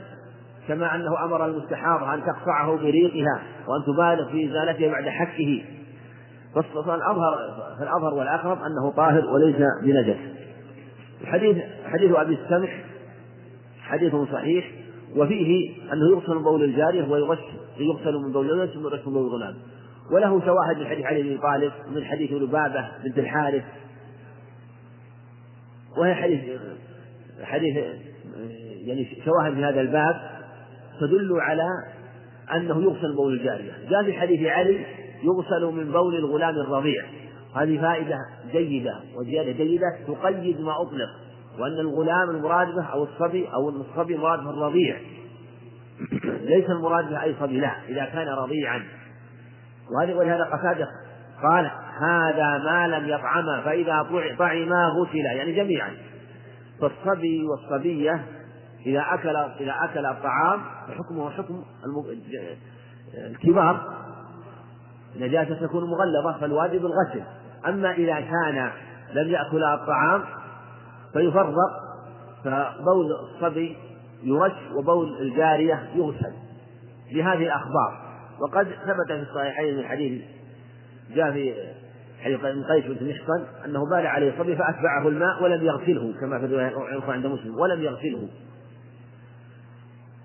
Speaker 1: كما أنه أمر المستحاضة أن تقطعه بريقها وأن تبالغ في إزالته بعد حكه. فالأظهر فالأظهر والأقرب أنه طاهر وليس بنجس. حديث حديث أبي السمح حديث صحيح وفيه أنه يغسل من بول الجارية ويغش يغسل من بول الولد ثم يغسل من بول الغلام. وله شواهد من حديث علي بن طالب من حديث لبابة بنت الحارث وهي حديث حديث يعني شواهد في هذا الباب تدل على أنه يغسل بول الجارية. جاء في حديث علي يغسل من بول الغلام الرضيع. هذه فائدة جيدة وزيادة جيدة تقيد ما أطلق وأن الغلام المراد به أو الصبي أو الصبي المراد به الرضيع. ليس المراد به أي صبي لا إذا كان رضيعا. وهذه ولهذا قتادة قال هذا ما لم يطعما فإذا طعما غسل يعني جميعا. فالصبي والصبية إذا أكل إذا أكل الطعام فحكمه حكم الكبار. نجاسة تكون مغلظة فالواجب الغسل. أما إذا كان لم يأكل الطعام فيفرق فبول الصبي يرش وبول الجارية يغسل. بهذه الأخبار. وقد ثبت في الصحيحين من حديث جاء في حديث ابن قيس بن محصن أنه بال عليه الصبي فأتبعه الماء ولم يغسله كما في الرواية عند مسلم ولم يغسله.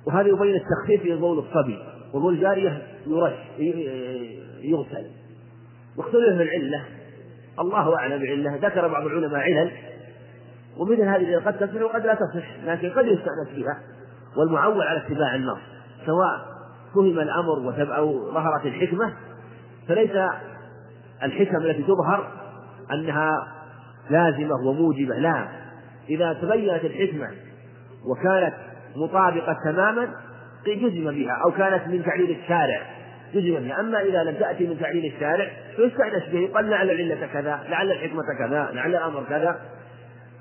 Speaker 1: وهذا يبين التخفيف في بول الصبي وبول الجارية يرش يغسل. واختلف العلة. الله أعلم بعلة. ذكر بعض العلماء علل. ومثل هذه قد تصح وقد لا تصح لكن قد يستأنس بها. والمعول على اتباع النص سواء فهم الأمر أو ظهرت الحكمة فليس الحكم التي تظهر أنها لازمة وموجبة. لا. إذا تبينت الحكمة وكانت مطابقة تماما جزم بها أو كانت من تعليل الشارع جزم بها. أما إذا لم تأتي من تعليل الشارع فيستأنس به يقال لعل العلة كذا لعل الحكمة كذا لعل الأمر كذا.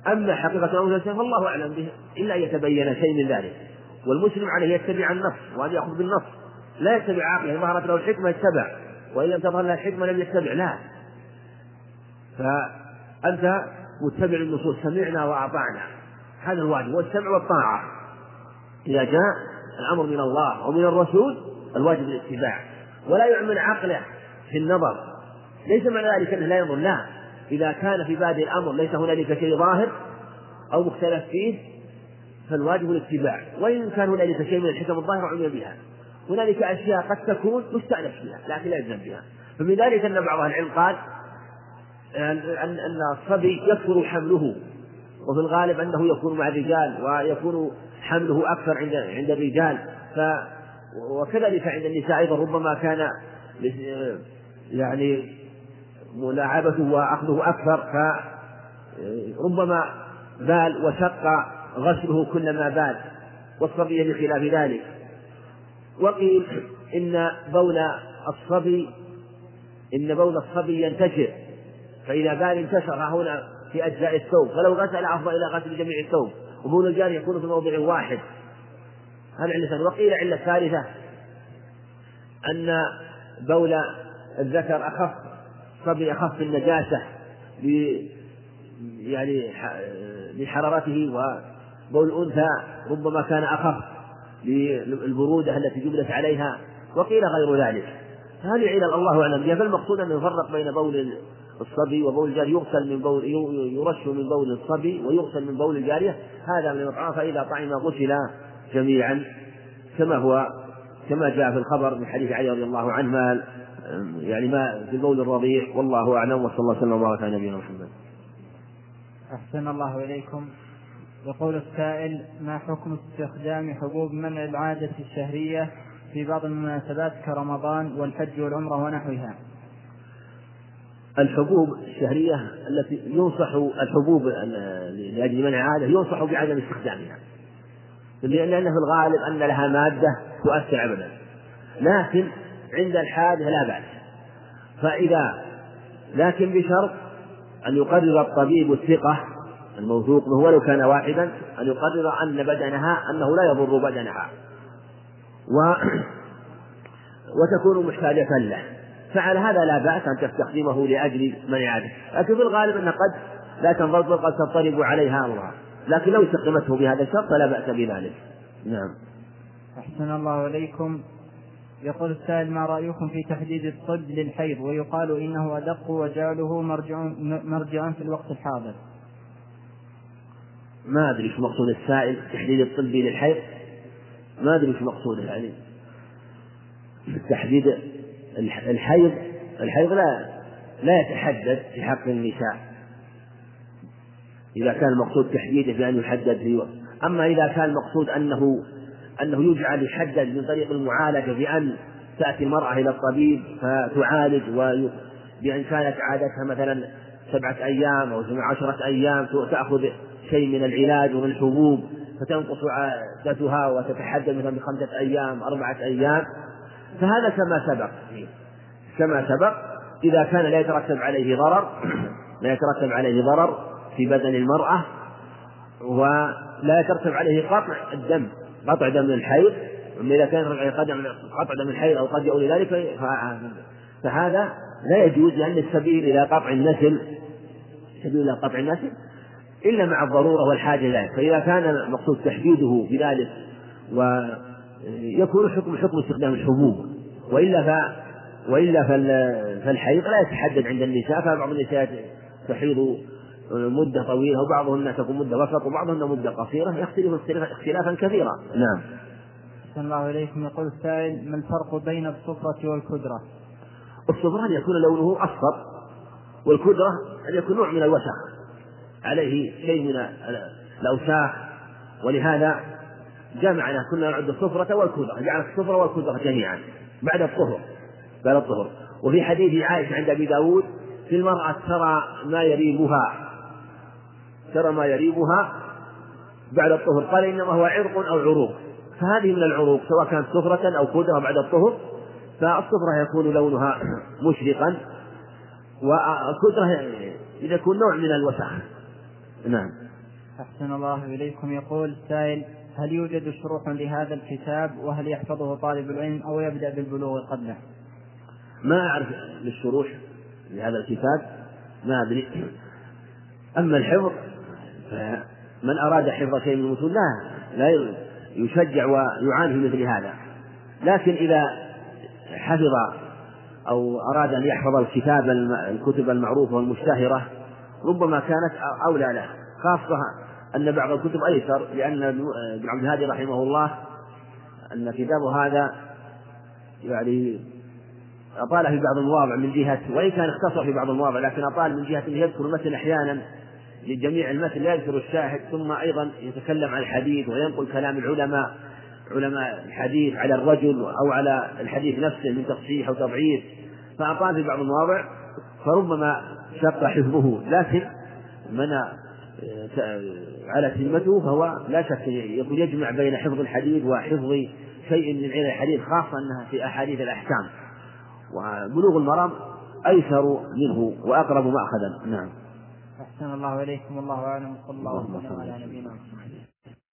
Speaker 1: أما حقيقة الأمر فالله أعلم به إلا أن يتبين شيء من ذلك. والمسلم عليه يتبع النص وأن يأخذ بالنص. لا يتبع عقله ظهرت له الحكمة يتبع وإن لم تظهر له الحكمة لم يتبع لا فأنت متبع النصوص سمعنا وأطعنا. هذا الواجب والسمع والطاعة. إذا جاء الأمر من الله ومن الرسول الواجب الاتباع. ولا يعمل عقله في النظر. ليس معنى ذلك أنه لا ينظر لا. إذا كان في بادئ الأمر ليس هنالك شيء ظاهر أو مختلف فيه فالواجب الاتباع. وإن كان هنالك شيء من الحكم الظاهرة عمل بها. هنالك أشياء قد تكون مستأنف فيها لكن لا يلزم بها. فمن ذلك أن بعض العلم قال أن أن الصبي يكثر حمله وفي الغالب أنه يكون مع الرجال ويكون حمله أكثر عند عند الرجال. ف وكذلك عند النساء أيضا ربما كان يعني ملاعبته وأخذه أكثر. فربما بال وشق غسله كلما بال والصبي بخلاف ذلك. وقيل إن بول الصبي إن بول الصبي ينتشر فإذا بال انتشر هنا في أجزاء الثوب. فلو غسل أفضل إلى غسل جميع الثوب. وبول الجاري يكون في موضع واحد. هذا علة وقيل علة ثالثة أن بول الذكر أخف صبي أخف النجاسة يعني لحرارته وبول الأنثى ربما كان أخف. للبرودة التي جبلت عليها وقيل غير ذلك. هذه علل الله أعلم بها فالمقصود أن يفرق بين بول الصبي وبول الجارية. يغسل من بول يرش من بول الصبي ويغسل من بول الجارية. هذا من الطعام فإذا طعم غسل جميعا. كما هو كما جاء في الخبر من حديث علي رضي الله عنه ما يعني ما في البول الرضيع. والله أعلم. وصلى الله وسلم وبارك على نبينا محمد.
Speaker 2: أحسن الله إليكم. يقول السائل ما حكم استخدام حبوب منع العادة الشهرية في بعض المناسبات كرمضان والحج والعمرة ونحوها؟
Speaker 1: الحبوب الشهرية التي ينصح الحبوب لأجل منع العادة ينصح بعدم استخدامها. لأن في الغالب أن لها مادة تؤثر أبدا. لكن عند الحادث لا بأس. فإذا لكن بشرط أن يقرر الطبيب الثقة الموثوق به ولو كان واحدا أن يقرر أن بدنها أنه لا يضر بدنها. و وتكون محتاجة له. فعلى هذا لا بأس أن تستخدمه لأجل منع لكن في الغالب أنها قد لا تنضبط قد تضطرب عليها أمرها. لكن لو استخدمته بهذا الشرط فلا بأس بذلك. نعم.
Speaker 2: أحسن الله إليكم. يقول السائل ما رأيكم في تحديد الطب للحيض؟ ويقال إنه أدق وجعله مرجع مرجعا في الوقت الحاضر.
Speaker 1: ما أدري إيش مقصود السائل تحديد الطبي للحيض؟ ما أدري إيش مقصوده يعني. تحديد الحيض الحيض لا لا يتحدد في حق النساء. إذا كان المقصود تحديده بأن يحدد في وقت أما إذا كان المقصود أنه أنه يجعل يحدد من طريق المعالجة بأن تأتي المرأة إلى الطبيب فتعالج بأن كانت عادتها مثلا سبعة أيام أو عشرة أيام تأخذ شيء من العلاج ومن الحبوب فتنقص عادتها وتتحدد مثلا بخمسة أيام أربعة أيام. فهذا كما سبق كما سبق إذا كان لا يترتب عليه ضرر لا يترتب عليه ضرر في بدن المرأة ولا يترتب عليه قطع الدم قطع دم الحيض. أما إذا كان قطع دم الحيض أو قد يؤول ذلك فهذا لا يجوز لأن السبيل إلى قطع النسل سبيل إلى قطع النسل. إلا مع الضرورة والحاجة إليه فإذا كان المقصود تحديده بذلك ويكون حكم حكم استخدام الحبوب. وإلا ف وإلا فالحيض لا يتحدد عند النساء. فبعض النساء تحيض مدة طويلة وبعضهن تكون مدة وسط وبعضهن مدة قصيرة. يختلف اختلافا كثيرا. نعم.
Speaker 2: أحسن الله إليكم. يقول السائل ما الفرق بين الصفرة والكدرة؟
Speaker 1: الصفرة أن يكون لونه أصفر والكدرة أن يكون نوع من الوسخ عليه شيء من الأوساخ. ولهذا جمعنا كنا نعد الصفرة والكدرة جعل الصفرة والكدرة جميعا بعد الطهر بعد الطهر. وفي حديث عائشة عند أبي داود في المرأة ترى ما يريبها ترى ما يريبها بعد الطهر. قال إنما هو عرق أو عروق. فهذه من العروق سواء كانت صفرة أو كدرة بعد الطهر. فالصفرة يكون لونها مشرقا والكدرة يكون نوع من الوسخ نعم.
Speaker 2: أحسن الله إليكم. يقول السائل هل يوجد شروح لهذا الكتاب وهل يحفظه طالب العلم أو يبدأ بالبلوغ قبله؟
Speaker 1: ما أعرف للشروح لهذا الكتاب ما أدري. أما الحفظ فمن أراد حفظ شيء من المتون لا لا يشجع ويعاني في مثل هذا. لكن إذا حفظ أو أراد أن يحفظ الكتاب الكتب المعروفة والمشتهرة ربما كانت أولى له خاصة أن بعض الكتب أيسر لأن ابن عبد الهادي رحمه الله أن كتابه هذا يعني أطال في بعض المواضع من جهة وإن كان اختصر في بعض المواضع لكن أطال من جهة أنه يذكر المتن أحيانا لجميع المتن لا يذكر الشاهد ثم أيضا يتكلم عن الحديث وينقل كلام العلماء علماء الحديث على الرجل أو على الحديث نفسه من تصحيح أو تضعيف فأطال في بعض المواضع فربما شق حفظه لكن من على سمته فهو لا شك يقول يجمع بين حفظ الحديث وحفظ شيء من علم الحديث خاصة أنها في أحاديث الأحكام. وبلوغ المرام أيسر منه وأقرب مأخذا. نعم.
Speaker 2: أحسن الله إليكم والله أعلم. صلى الله وسلم على نبينا محمد.